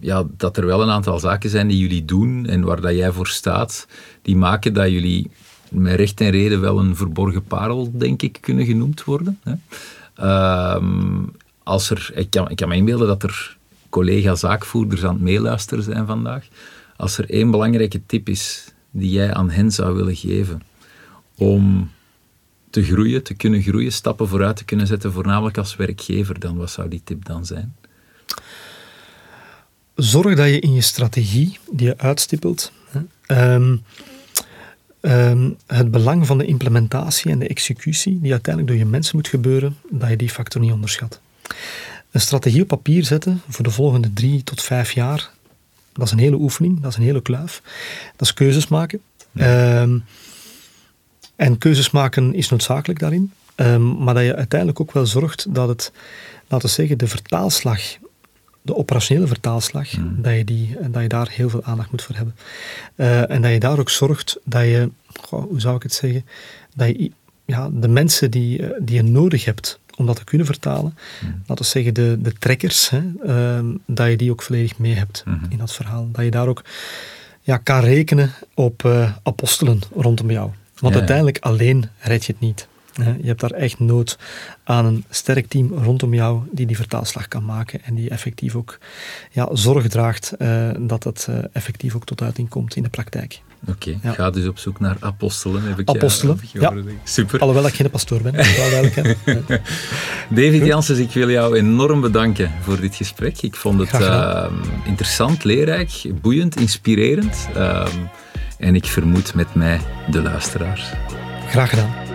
ja, dat er wel een aantal zaken zijn die jullie doen en waar dat jij voor staat, die maken dat jullie met recht en reden wel een verborgen parel, denk ik, kunnen genoemd worden. Hè. Uh, als er, ik, kan, ik kan me inbeelden dat er collega-zaakvoerders aan het meeluisteren zijn vandaag. Als er één belangrijke tip is die jij aan hen zou willen geven om te groeien, te kunnen groeien, stappen vooruit te kunnen zetten, voornamelijk als werkgever, dan wat zou die tip dan zijn? Zorg dat je in je strategie die je uitstippelt, hè, um, um, het belang van de implementatie en de executie, die uiteindelijk door je mensen moet gebeuren, dat je die factor niet onderschat. Een strategie op papier zetten voor de volgende drie tot vijf jaar, dat is een hele oefening, dat is een hele kluif. Dat is keuzes maken. Ja. Um, en keuzes maken is noodzakelijk daarin. Um, maar dat je uiteindelijk ook wel zorgt dat het, laten we zeggen, de vertaalslag, de operationele vertaalslag, hmm. dat, je die, dat je daar heel veel aandacht moet voor hebben. Uh, en dat je daar ook zorgt dat je, goh, hoe zou ik het zeggen, dat je ja, de mensen die, eh, die je nodig hebt om dat te kunnen vertalen, hmm. laten we zeggen de, de trekkers, hè, uh, dat je die ook volledig mee hebt hmm. in dat verhaal. Dat je daar ook ja, kan rekenen op uh, apostelen rondom jou. Want uiteindelijk alleen red je het niet. Je hebt daar echt nood aan een sterk team rondom jou die die vertaalslag kan maken en die effectief ook ja, zorg draagt uh, dat het uh, effectief ook tot uiting komt in de praktijk. Oké, okay. ga dus op zoek naar apostelen. Heb ik apostelen, ja. Super. Alhoewel ik geen pastoor ben, David Janssens, ik wil jou enorm bedanken voor dit gesprek. Ik vond het uh, interessant, leerrijk, boeiend, inspirerend. En ik vermoed met mij de luisteraars. Graag gedaan.